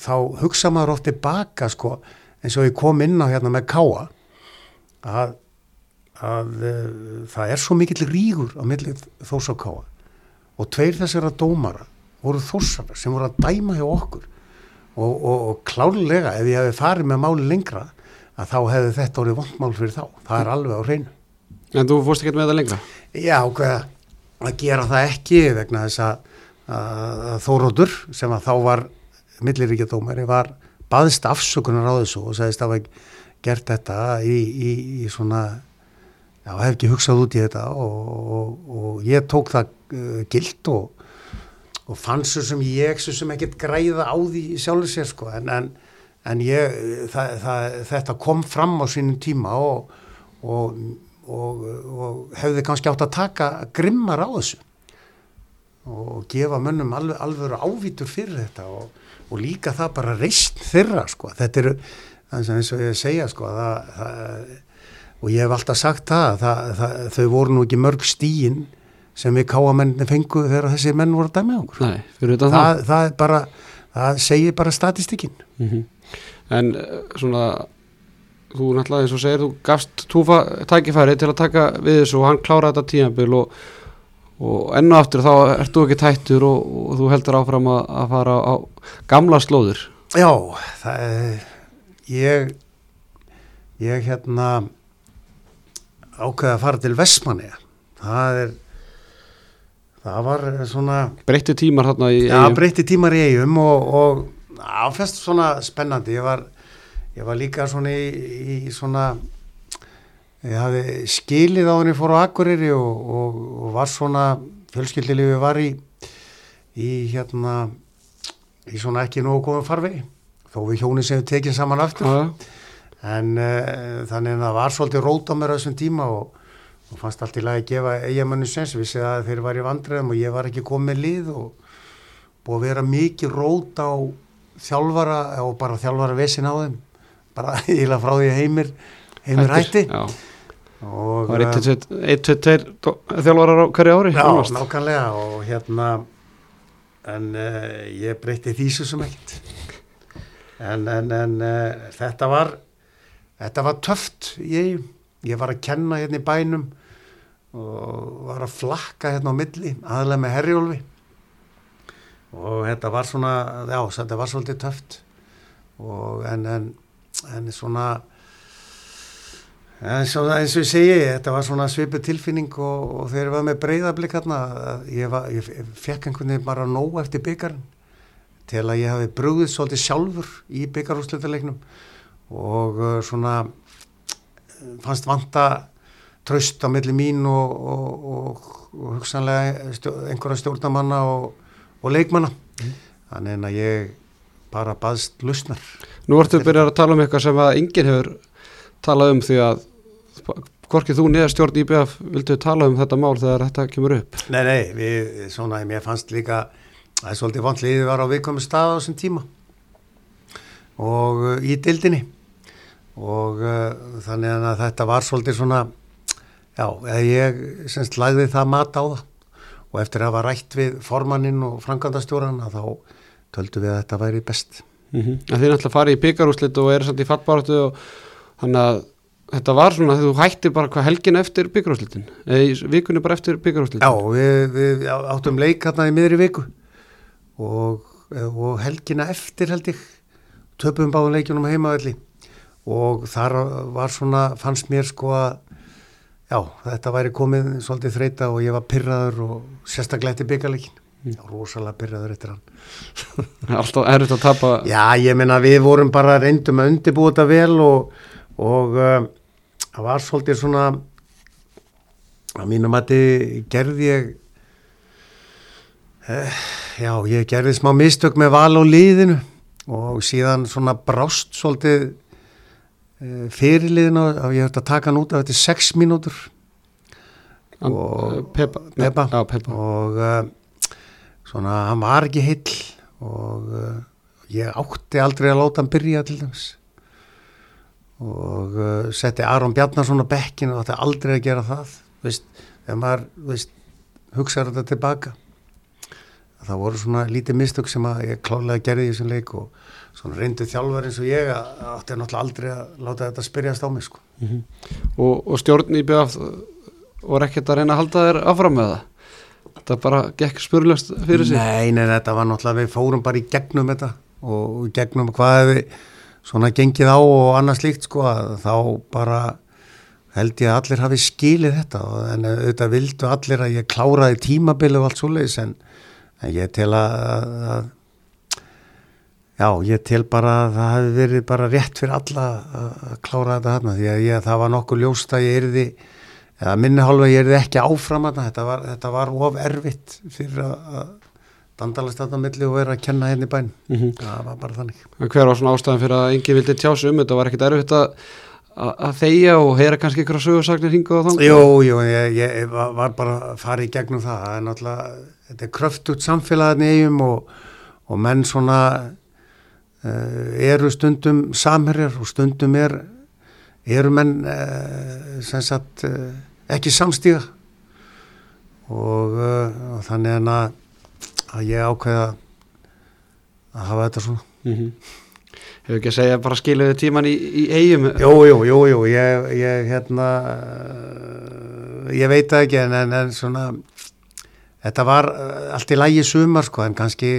S2: þá hugsa maður oft tilbaka sko eins og ég kom inn á hérna með káa að, að uh, það er svo mikill rígur á milli þós og tveir þessara dómara voru þósarar sem voru að dæma hjá okkur. Og, og, og klárlega ef ég hefði farið með máli lengra að þá hefði þetta orðið vondmál fyrir þá. Það er alveg á hreinu.
S1: En þú fórst ekki með þetta lengra?
S2: Já, hvað, að gera það ekki vegna þess að, Þórótur sem að þá var milliríkjadómari var baðist afsökunar á þessu og sagðist að hafa gert þetta í, í, í svona já, hef ekki hugsað út í þetta og, og, og ég tók það uh, gilt og, og fann svo sem ég svo sem ekkert græða á því sjálfur sér sko. En, en, en ég, það, það, þetta kom fram á sínum tíma og, og, og, hefði kannski átt að taka grimmar á þessu og gefa mönnum alveg, alveg ávítur fyrir þetta og, og líka það bara reist þeirra sko, þetta eru er eins og ég segja sko það, það, og ég hef alltaf sagt það, það, það þau voru nú ekki mörg stíin sem við káamenninni fengu þegar þessi menn voru að dæmi á okkur.
S1: Nei, það,
S2: það, það bara það segir bara statistikinn.
S1: Mhm. En eh, svona þú náttúrulega eins og segir þú gafst túfa tækifæri til að taka við þessu og hann kláraði þetta tímabil og, og ennu aftur þá ert þú ekki tættur og, og þú heldur áfram að, að fara á gamla slóður
S2: Já, það er, ég, ég hérna ákveða að fara til Vestmanni. Það er, það var svona,
S1: breytti tímar þarna í
S2: já,
S1: Eyjum.
S2: breytti tímar í eigum og, og áfest svona spennandi. Ég var, ég var líka svona í, í svona, ég hafði skilið á henni fór á Akureyri og, og, og var svona, fjölskyldilífi var í, í hérna, í svona ekki nógu góðum farvegi. Þó við hjóni sem við tekið saman aftur.
S1: Já, já.
S2: En uh, þannig að það var svolítið rót á mér á þessum tíma og, og fannst allt í lagi að gefa eigamönnu sens. Við séð að þeir var í vandræðum og ég var ekki komið lið og búið að vera mikið rót á þjálfara og bara þjálfara vesin á þeim. Bara íla frá því heimir, heimir hætti. Og,
S1: það var
S2: eh,
S1: 1-2 þjálfarar á hverju ári
S2: Já,
S1: nánast.
S2: nákvæmlega og hérna en uh, ég breytti því svo sem ekkert. En, en, en uh, þetta var þetta var töft ég, ég var að kenna hérna í bænum og var að flakka hérna á milli, aðlega með herjólfi. Og þetta var svona já, þetta var svolítið töft. Og en, en, en svona eins og, eins og ég segi, þetta var svona svipu tilfinning og, og þegar ég var með breyðablik hérna, ég, ég fekk einhvern veginn bara nóg eftir byggarinn til að ég hafi brúðið svolítið sjálfur í byggarúslutaleiknum og uh, svona fannst vanta tröst á milli mín og, og, og, og hugsanlega stjó, einhverja stjórnamanna og, og leikmanna. Þannig að ég bara baðst lusnar
S1: Nú ertu að byrja að tala um eitthvað sem að enginn hefur talað um því að hvorki þú niður stjórn IBF vildu tala um þetta mál þegar þetta kemur upp.
S2: Nei, nei, við, svona, mér fannst líka það er svolítið vant liðið var á viðkomið stað á þessum tíma. Og uh, í dildinni og uh, þannig að þetta var svolítið svona já, ég semst lagði það mat á það. Og eftir að hafa rætt við formanninn og frangandastjóran þá töldu við að þetta væri best
S1: mm -hmm. Er náttúrulega farið í byggarúslit og eru samt í fattbáratu og þannig að þetta var svona þegar þú hættir bara hvað helgin eftir byggarúslitin eða vikunni bara eftir byggarúslitin
S2: Já, við, við áttum leik hérna í miðri viku og, og helgina eftir held ég töpum báðum leikjunum heimaðalli og þar var svona, fannst mér sko að já, þetta væri komið svolítið þreita og ég var pyrraður og sérstaklega eftir byggarleikin. Rosalega byrjaður eftir hann
S1: Alltaf erfitt að tapa
S2: Já, ég meina við vorum bara reyndum að undirbúa þetta vel og, og uh, það var svolítið svona að mínum að þið gerði ég uh, já, ég gerði smá mistök með val á liðinu og síðan svona brást svolítið uh, fyrirliðinu að ég höfði að taka hann út af þetta sex mínútur og
S1: Peppa,
S2: Peppa.
S1: Já, Peppa.
S2: og uh, svona hann var ekki heill og uh, ég átti aldrei að láta hann byrja til dæmis. Og uh, setti Aron Bjarnarsson á bekkinu og átti aldrei að gera það. Veist, þegar maður veist, hugsaður þetta tilbaka það voru svona lítið mistök sem að ég klálega gerði í þessum leik og svona reyndu þjálfar eins og ég að átti náttúrulega aldrei að láta þetta spyrjast á mig sko.
S1: og, og stjórn í BF voru ekkert að reyna að halda þér áfram með það þetta bara gekk spurlust fyrir sig.
S2: Nei, nei, þetta var náttúrulega, við fórum bara í gegnum þetta og gegnum hvað við svona gengið á og annað slíkt sko að þá bara held ég að allir hafi skilið þetta en auðvitað vildu allir að ég kláraði tímabilið og allt svoleiðis en, en ég tel að, að já, ég tel bara að það hefði verið bara rétt fyrir alla að, klára þetta þarna því að ég, það var nokkuð ljóst að ég erði eða minni hálfa ég erði ekki áfram þarna, þetta var, þetta var of erfitt fyrir að, að dandalast þetta milli og vera að kenna henni bæn
S1: Mhm.
S2: það var bara þannig.
S1: En hver var svona ástæðan fyrir að engi vildi tjási um þetta? Var ekkert erfitt að, að, að þeia og heyra kannski ykkur að sögursagnir hinga og þang
S2: Jú, jú, ég, ég var bara að fara í gegnum það, það er náttúrulega, þetta er kröftut samfélagin í eigum og, og menn svona uh, eru stundum samherjar og stundum er, eru menn uh, sem sagt uh, ekki samstíga. Og, uh, og þannig en að, að ég ákveða að hafa þetta svona.
S1: mm Hefur ekki að segja bara skiluðu tíman í, í eigum
S2: Jú, jú, jú, jú, ég, ég hérna, uh, ég veit það ekki en, en, en svona, þetta var uh, allt í lægi sumar sko en kannski,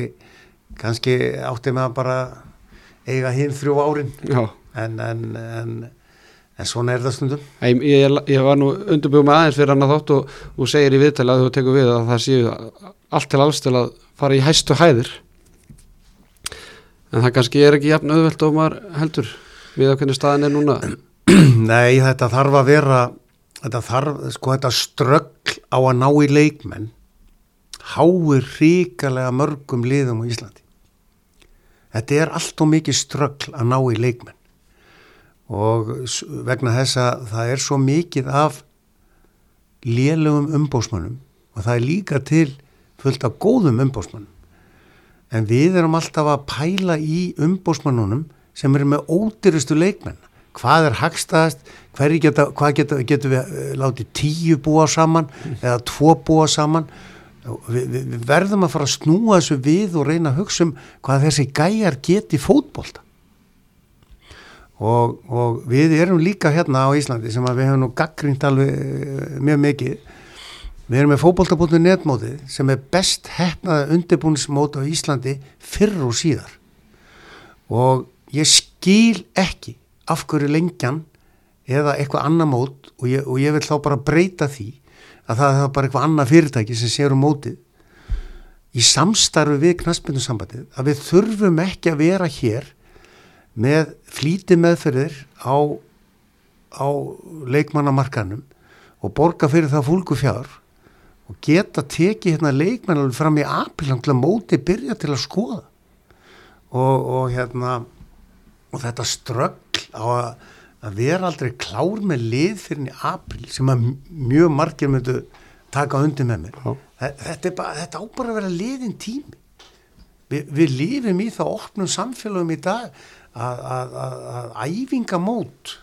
S2: kannski átti maður bara eiga hinn þrjú árin.
S1: Já,
S2: en, en, en, svona er það stundum.
S1: ég, ég, ég var nú undirbúið með aðeins fyrir hann að þátt og, og segir í viðtali að þú tekur við að það séu allt til alls til að fara í hæstu hæðir en það kannski er ekki jafn auðvelt og maður heldur við að hvernig staðin er núna
S2: Nei, þetta þarf að vera, þetta þarf, sko þetta ströggl á að ná í leikmenn háir ríkalega mörgum liðum á Íslandi. Þetta er allt og mikið ströggl að ná í leikmenn og vegna þess að það er svo mikið af lélugum umbósmönnum og það er líka til fullt af góðum umbósmönnum en við erum alltaf að pæla í umbósmannunum sem eru með ódýrustu leikmenn. Hvað er hagstaðast geta, hvað geta, getum við uh, látið tíu búa saman eða tvo búa saman? Við, við, verðum að fara að snúa þessu við og reyna að hugsa um hvað þessi gæjar geti fótbolta og, og við erum líka hérna á Íslandi sem við hefum nú gaggrínt alveg eh, mjög mikið. Við erum með fótbolta.net mótið sem er best hefnaða undirbúnismót á Íslandi fyrr og síðar. Og ég skil ekki af hverju lengjan eða eitthvað annað mót og ég, og ég vil þá bara breyta því að það er bara eitthvað annað fyrirtæki sem sér um mótið. Í samstarfi við knaspindursambandið að við þurfum ekki að vera hér með flíti meðferðir á, á leikmannamarkanum og borga fyrir það fólku fjár og geta tekið hérna leikmenn alveg fram í apil til að móti byrja til að skoða. Og, og hérna og þetta ströggl á að, að vera aldrei klár með lið fyrir í apil sem að mjög margir myndu taka undir með mér. Þetta, bara, þetta á bara að vera liðin tími. Vi, við lifum í það opnum samfélagum í dag að, að, að, að æfingamót.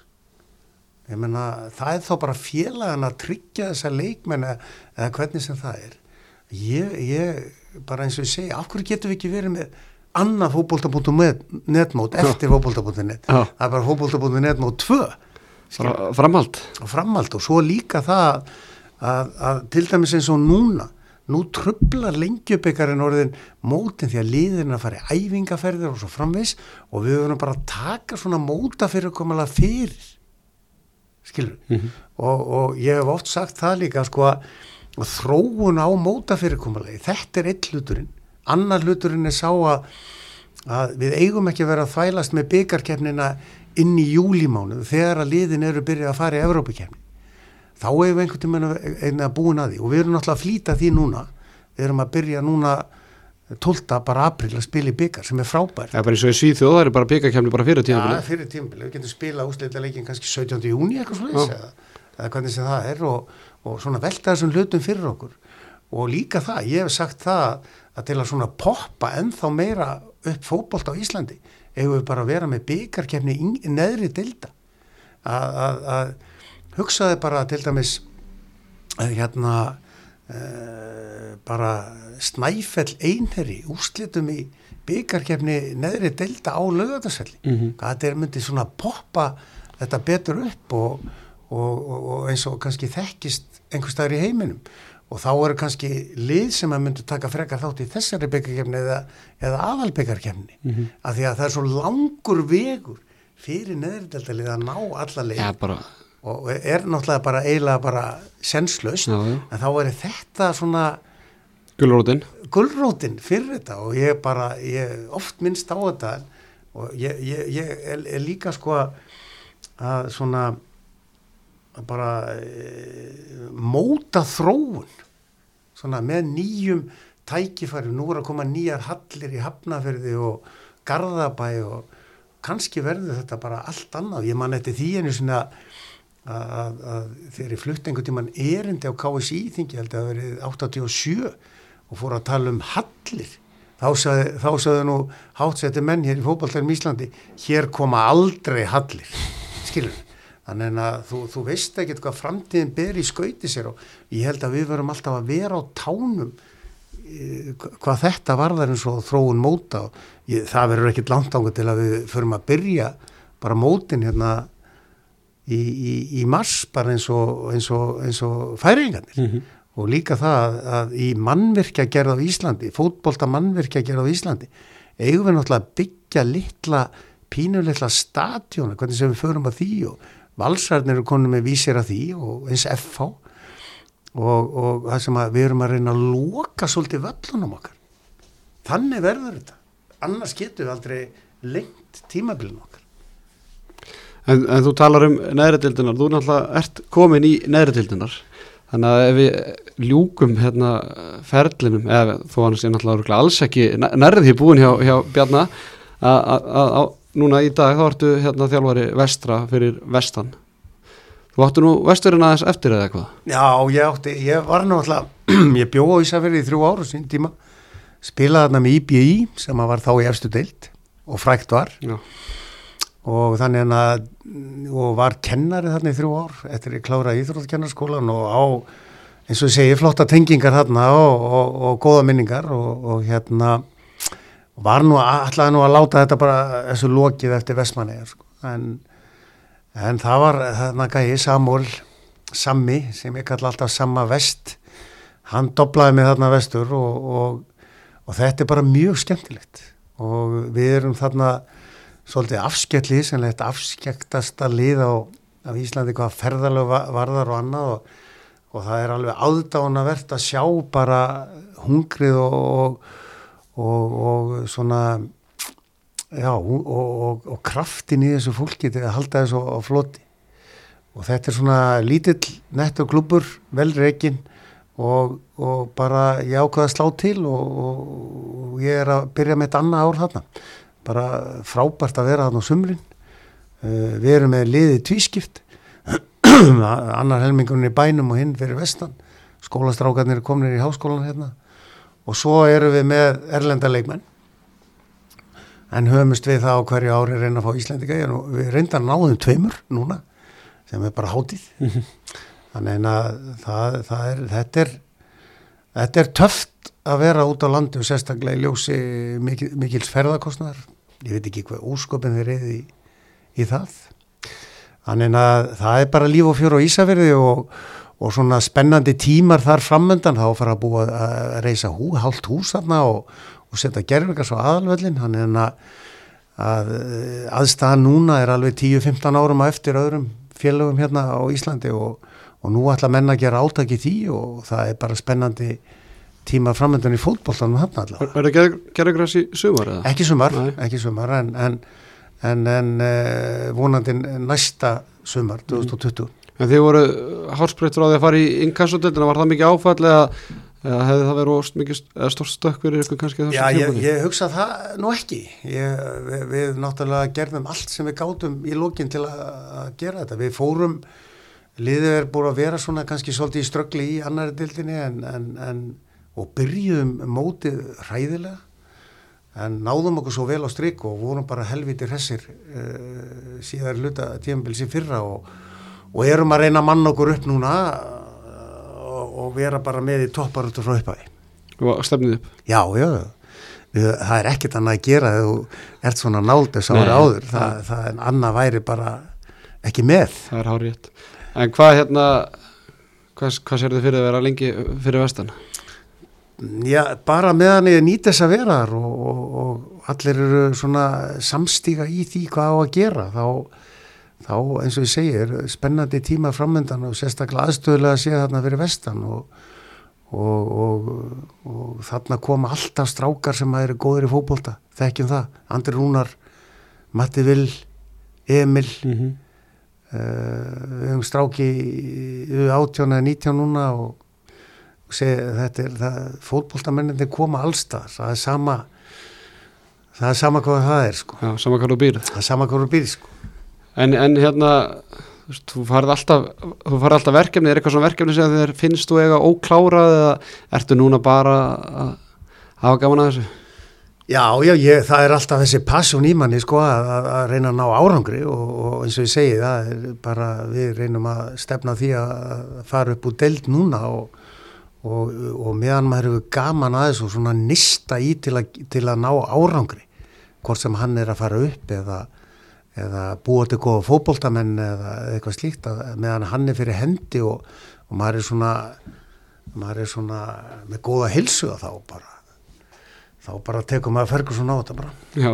S2: Ég meina það er þá bara félagan að tryggja þessa leikmenn eða, hvernig sem það er. Ég, ég bara eins og ég segi af hverju getum við ekki verið með annað fótbolta.net mót eftir fótbolta.net
S1: Já.
S2: það er bara fótbolta.net mót 2
S1: Fra, framhald.
S2: Framhald og svo líka það að, að til dæmis eins og núna nú trublar lengjubikarin orðin mótin því að liðin að fara í æfingaferðir og svo framvis og við verðum bara að taka svona móta fyrir komalega fyrir. Skilur
S1: Mhm.
S2: og, og ég hef oft sagt það líka sko að þróun á mótafyrirkommalegi þetta er eitt hluturinn. Annar hluturinn er sá að, að við eigum ekki að vera að þvælast með byggarkefnina inn í júlimánu þegar að liðin eru byrjað að fara í Evrópakefni þá hefur við einhvern tíma að búin að því og við erum náttúrulega að flýta því núna við erum að byrja núna 12. bara april að spila í byggar sem er frábær
S1: Það er bara eins og í Svíþjóð, það er bara byggakefni bara fyrir
S2: Já,
S1: tímafili
S2: fyrir tímabili, við getum spila úsleita leikin kannski 17. júni eitthvað svona
S1: Já.
S2: eða, hvernig sem það er og, og svona velta þessum hlutum fyrir okkur og líka það, ég hef sagt það að til að svona poppa ennþá meira upp fótbolt á Íslandi eigum við bara að vera með byggarkefni í neðri að, að hugsaði bara til dæmis að hérna uh, bara snæfell einherri úrslitum í byggarkefni neðri delta á lögatarsvelli
S1: mm -hmm.
S2: hvað þetta er myndið svona poppa þetta betur upp og, og, og, og eins og kannski þekkist einhver staðar í heiminum og þá eru kannski lið sem að myndu taka frekar þátt í þessari byggarkefni eða, eða aðalbyggarkefni mm -hmm. af því að það er svo langur vegur fyrir neðri delta lið að ná alla leið
S1: Já, bara,
S2: og er náttúrulega bara eiginlega bara
S1: já,
S2: en þá er þetta svona
S1: gulrótin.
S2: Gullrótin fyrir þetta og ég bara, ég oft minnst á þetta og ég, ég, ég er, er líka sko að- svona að bara e, móta þróun. Svona með nýjum tækifæri, nú er að koma nýjar hallir í Hafnafyrði og Garðabæ og kannski verður þetta bara allt annað, ég man eftir því einu svona að, að, ég flutt einhvern tímann erindi á KSI þingi held að það verið 87 og fór að tala um hallir. Þá sagði nú hátsetti menn hér í fótballtærum Íslandi hér koma aldrei hallir. Skilur þannig að þú, þú veist ekkert hvað framtíðin ber í skauti sér og ég held að við verum alltaf að vera á tánum eh, hvað þetta varðar eins og þróun móta og ég, það verður ekkert langt ánga til að við förum að byrja bara mótin hérna í, í, í mars bara eins og, eins og, eins og færingarnir
S1: Mhm.
S2: og líka það að, að í mannvirkja gerð á Íslandi, fótbolta mannvirkja gerð á Íslandi, eigum við náttúrulega að byggja litla, pínulitla stadjóna, hvernig sem við förum að því og valsarnir eru konum með vísir að því og eins FH og, og það sem að við erum að reyna að loka svolítið völlunum okkar. Þannig verður þetta. Annars getum við aldrei lengt tímabilin okkar
S1: en, en þú talar um neðri dildinar þú náttúrulega ert komin í neðri dildinar þannig að ef við ljúkum hérna ferlinum eða þó hann sé náttúrulega alls ekki nær- nærri því búin hjá, hjá Bjarna að- núna í dag þá ertu hérna þjálfari vestra fyrir vestan. Þú áttu nú vesturinn aðeins eftir eða eitthvað?
S2: Já, ég átti, ég var náttúrulega, ég bjó á Ísafirði í þrjú ára sín tíma, spilaði þarna með IBI sem var þá í efstu deild og frækt var.
S1: Já.
S2: Og þannig að, og var kennari þarna í þrjú ár eftir ég kláraði íþróttkennarskólan og á, eins og ég segi, flotta tengingar þarna og, og, og góða minningar og, og hérna, var nú, ætlaði nú að láta þetta bara þessu lokið eftir Vestmannegar, sko, en En það var þarna gæði Samúl Sammi sem ég kalla alltaf Samma Vest. Hann doblaði mig þarna vestur og þetta er bara mjög skemmtilegt. Og við erum þarna svolítið afskjalli sannlega afskjæktasta lið á, á Íslandi hvað ferðalög va- varðar og annað og, og það er alveg aðdánavert að sjá bara hungrið og, og, og svona Já, og, og, og kraftin í þessu fólki til að halda þessu á, floti. Og þetta er svona lítill netto klubur, vel reikin og, og bara ég ákvaða að slá til og, og, og ég er að byrja með þetta annað ár þarna bara frábært að vera þarna á sumrin. Uh, við erum með liðið tvískipt. Annar helmingurinn í bænum og hinn fyrir vestan. Skólastrákarnir er komnir í háskólan hérna. Og svo erum við með erlenda leikmenn. En höfumst við það á hverju ári reyna að fá Íslendinga og við reynda að náðum tveimur núna sem er bara hátíð. Þannig að það, það er, þetta er þetta er töft að vera út á landi og sérstaklega í ljósi mikil, mikils ferðarkostnar ég veit ekki hvað úrsköpin þeir reyði í, í það. Þannig að það er bara líf og fjör á Ísafirði og, og svona spennandi tímar þar framöndan þá fara að búa að reysa hú, hálft hús þarna og, og setja gerfingar svo aðalvöllin þannig að, að aðstæðan núna er alveg 10-15 árum á eftir öðrum félögum hérna á Íslandi og, og nú ætla menna að gera átaki því og það er bara spennandi tíma framöndan í fótbolltanum hann allavega.
S1: Verður gerðugræs í sumar eða?
S2: Ekki sumar,
S1: Nei.
S2: ekki sumar en, en, en, en uh, vonandi næsta sumar 2020.
S1: En þið voru hálsbreyttur á því að fara í inkassodöldina, var það mikið áfall eða, eða hefði það verið eða stórt stökk fyrir ykkur kannski þessu
S2: Já, ég, ég hugsa það nú ekki. Ég, við, við náttúrulega gerðum allt sem við gátum í lókin til að, að gera þetta. Við fórum, liðið er búin að vera svona kannski svolítið í ströggli í annari dildinni en, en, en, og byrjuðum mótið hræðilega en náðum okkur svo vel á strik og vorum bara helviti hressir uh, síðar hluta tímabils í fyrra og, og erum að reyna að manna okkur upp núna uh, og, og vera bara með í topparötu frá upphæði.
S1: Og stefnið upp?
S2: Já, já, það er ekkert annað að gera þegar þú ert svona náldis ára áður,
S1: það-
S2: það, er annað væri bara ekki með.
S1: Það er hár rétt. En hvað hérna, hvað, hvað sér þið fyrir að vera lengi fyrir vestan?
S2: Já, bara meðan ég nýt þess að vera þar og, og, og allir eru svona samstíga í því hvað á að gera, þá, þá eins og ég segir, spennandi tíma framöndan og sérstaklega aðstöðulega að sé þarna fyrir vestan og, og, og, og þarna koma alltaf strákar sem eru góðir í fótbolta, þekkjum það, Andri Rúnar, Matti Vil, Emil,
S1: Mm -hmm.
S2: uh, við höfum stráki í 18 eða 19 núna og er fótboltamenninni koma allstað, það er sama það er sama hvað það er sko,
S1: Já, sama hvað þú býrð.
S2: það er sama hvað þú býr sko
S1: En, en hérna, þú farið alltaf, alltaf verkefni, er eitthvað svona verkefni sem þér finnst þú eiga óklárað eða ertu núna bara að hafa gaman að þessu?
S2: Já, já, ég, það er alltaf þessi passion í manni sko að, að, reyna að ná árangri og, og eins og ég segi það er bara við reynum að stefna því að að fara upp úr deild núna og, og, og meðan maður hefur gaman að þessu og svona nista í til að, til að ná árangri hvort sem hann er að fara upp eða, eða búa til góða fótboltamenn eða eitthvað slíkt að, meðan hann er fyrir hendi og, og maður er svona maður er svona með góða hilsu og þá bara þá bara tekum maður Ferguson á þetta bara.
S1: Já,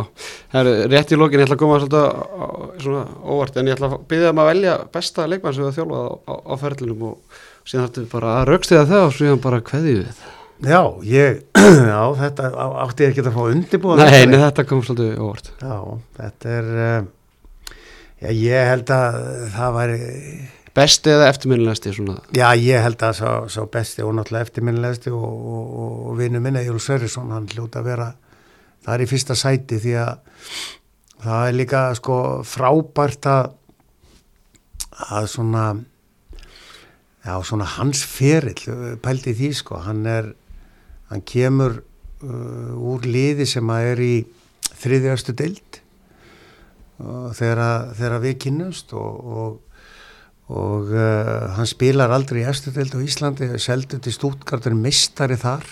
S1: það er rétt í lokin, ég ætla að koma svolítið svona óvart, en ég ætla að byggja um að velja besta leikmann sem við að þjálfa á, á, á ferlinum og síðan við bara að raukstiða það og síðan bara kveðið við.
S2: Já, ég, já, þetta átti ég ekki að fá undirbúa
S1: Nei, nei, þetta kom svolítið óvart.
S2: Já, þetta er, uh, já, ég held að það væri,
S1: Besti eða eftirminnilegasti svona?
S2: já, ég held að sá, sá besti og náttúrulega eftirminnilegsti og, og, og, og vinnu minna, Jón Sörrisson, hann hljóta að vera, það er í fyrsta sæti því að það er líka, sko, frábært að, að svona, já, svona hans ferill, pældi því, sko, hann er, hann kemur uh, úr liði sem að er í þriðjastu deild og þegar, við kynnumst og, og, og uh, hann spilar aldrei í efstu deild á Íslandi, seldur til Stútgartur mistari þar,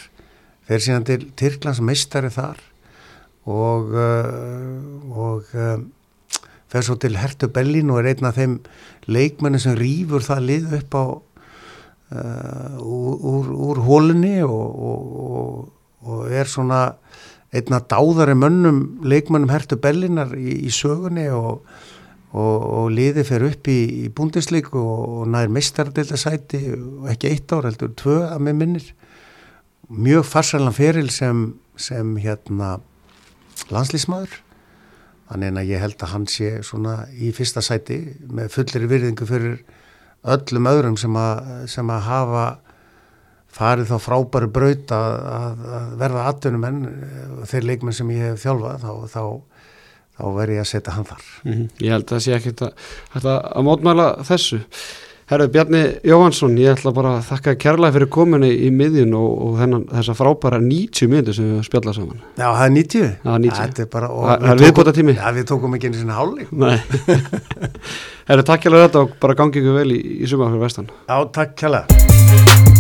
S2: fer síðan til Tyrklands mistari þar og, uh, og uh, fer svo til Hertu Bellin og er einn af þeim leikmenni sem rýfur það lið upp á uh, úr, úr, úr hólunni og, og, og, er svona einna dáðari mönnum leikmönnum hertu bellinar í, í sögunni og, og, liði fer upp í, í búndisleik og, nær meistardildasæti og ekki eitt ár heldur tvö að með minnir. Mjög farsalan feril sem, sem hérna landslísmaður þannig að ég held að hann sé svona í fyrsta sæti með fullir virðingu fyrir öllum öðrum sem að, sem að hafa farið þá frábæru braut að, að, að verða atvinnum en þeir leikmenn sem ég hef þjálfað þá, þá, þá verð ég að setja hann þar.
S1: Mm Ég held að það sé hægt að, að mótmæla þessu. Herru Bjarni Jóhansson, ég ætla bara að þakka kærlega fyrir kominu í miðjun og, og þennan, þessa frábæra 90 minnir sem við spjalla saman.
S2: Já, það er 90.
S1: Það er 90.
S2: Þetta er bara... og
S1: Það- það er
S2: tókum-
S1: viðbótartími.
S2: Já, við tókum ekki einu sinni hálfleik.
S1: Nei. Herru, takk kærlega þetta og bara gangi ykkur vel í, í sumar fyrir vestan.
S2: Já, takk kjærlega.